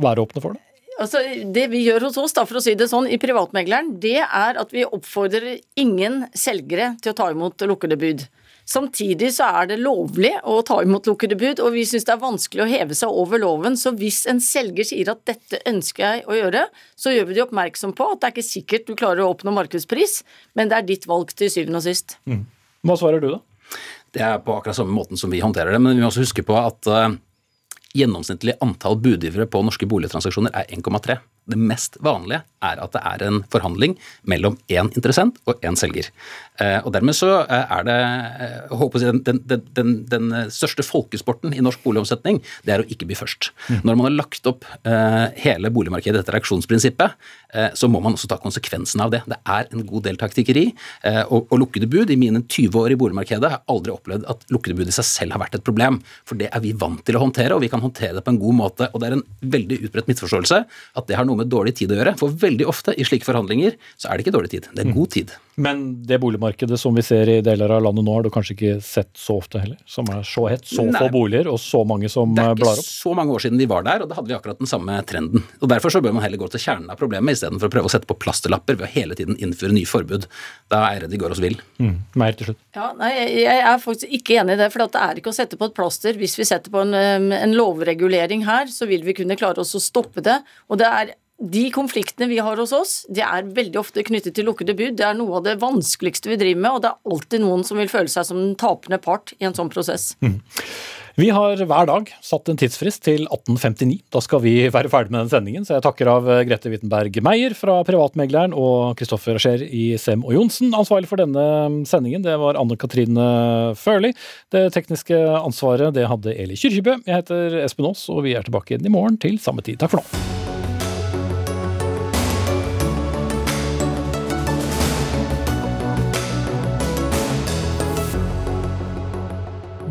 være åpne for det? Altså, det vi gjør hos oss, da, for å si det sånn, i Privatmegleren, det er at vi oppfordrer ingen selgere til å ta imot lukkede bud. Samtidig så er det lovlig å ta imot lukkede bud, og vi syns det er vanskelig å heve seg over loven. Så hvis en selger sier at dette ønsker jeg å gjøre, så gjør vi de oppmerksom på at det er ikke sikkert du klarer å oppnå markedspris, men det er ditt valg til syvende og sist. Mm. Hva svarer du, da? Det er på akkurat samme måten som vi håndterer det, men vi må også huske på at uh, gjennomsnittlig antall budgivere på norske boligtransaksjoner er 1,3. Det mest vanlige er at det er en forhandling mellom én interessent og én selger. Eh, og Dermed så eh, er det eh, jeg, den, den, den, største folkesporten i norsk boligomsetning, det er å ikke bli først. Mm. Når man har lagt opp hele boligmarkedet etter auksjonsprinsippet, så må man også ta konsekvensen av det. Det er en god del taktikkeri. Og, og lukkede bud, i mine 20 år i boligmarkedet, har aldri opplevd at lukkede bud i seg selv har vært et problem. For det er vi vant til å håndtere, og vi kan håndtere det på en god måte. Og det er en veldig utbredt misforståelse at det har noe med dårlig tid å gjøre. For veldig ofte i slike forhandlinger så er det ikke dårlig tid, det er god tid. Men det boligmarkedet som vi ser i deler av landet nå, har du kanskje ikke sett så ofte heller? Som er så hett, så Nei. få boliger og så mange som blar opp? Det er ikke så mange år siden de var der, og da hadde vi akkurat den samme trenden. Og Derfor så bør man heller gå til kjernen av problemet istedenfor å prøve å sette på plasterlapper ved å hele tiden innføre nye forbud. Da er jeg redd de går oss vill. Mm. Mer til slutt. Ja, nei, jeg er faktisk ikke enig i det. For det er ikke å sette på et plaster. Hvis vi setter på en, en lovregulering her, så vil vi kunne klare oss å stoppe det. Og det er de konfliktene vi har hos oss, de er veldig ofte knyttet til lukkede bud. Det er noe av det vanskeligste vi driver med, og det er alltid noen som vil føle seg som den tapende part i en sånn prosess. Mm. Vi har hver dag satt en tidsfrist til 1859. Da skal vi være ferdig med den sendingen, så jeg takker av Grete Wittenberg Meyer fra Privatmegleren og Kristoffer Ascher i Sem og Johnsen. Ansvarlig for denne sendingen det var Anne Katrine Førli. Det tekniske ansvaret det hadde Eli Kyrkjebø. Jeg heter Espen Aas, og vi er tilbake igjen i morgen til samme tid. Takk for nå.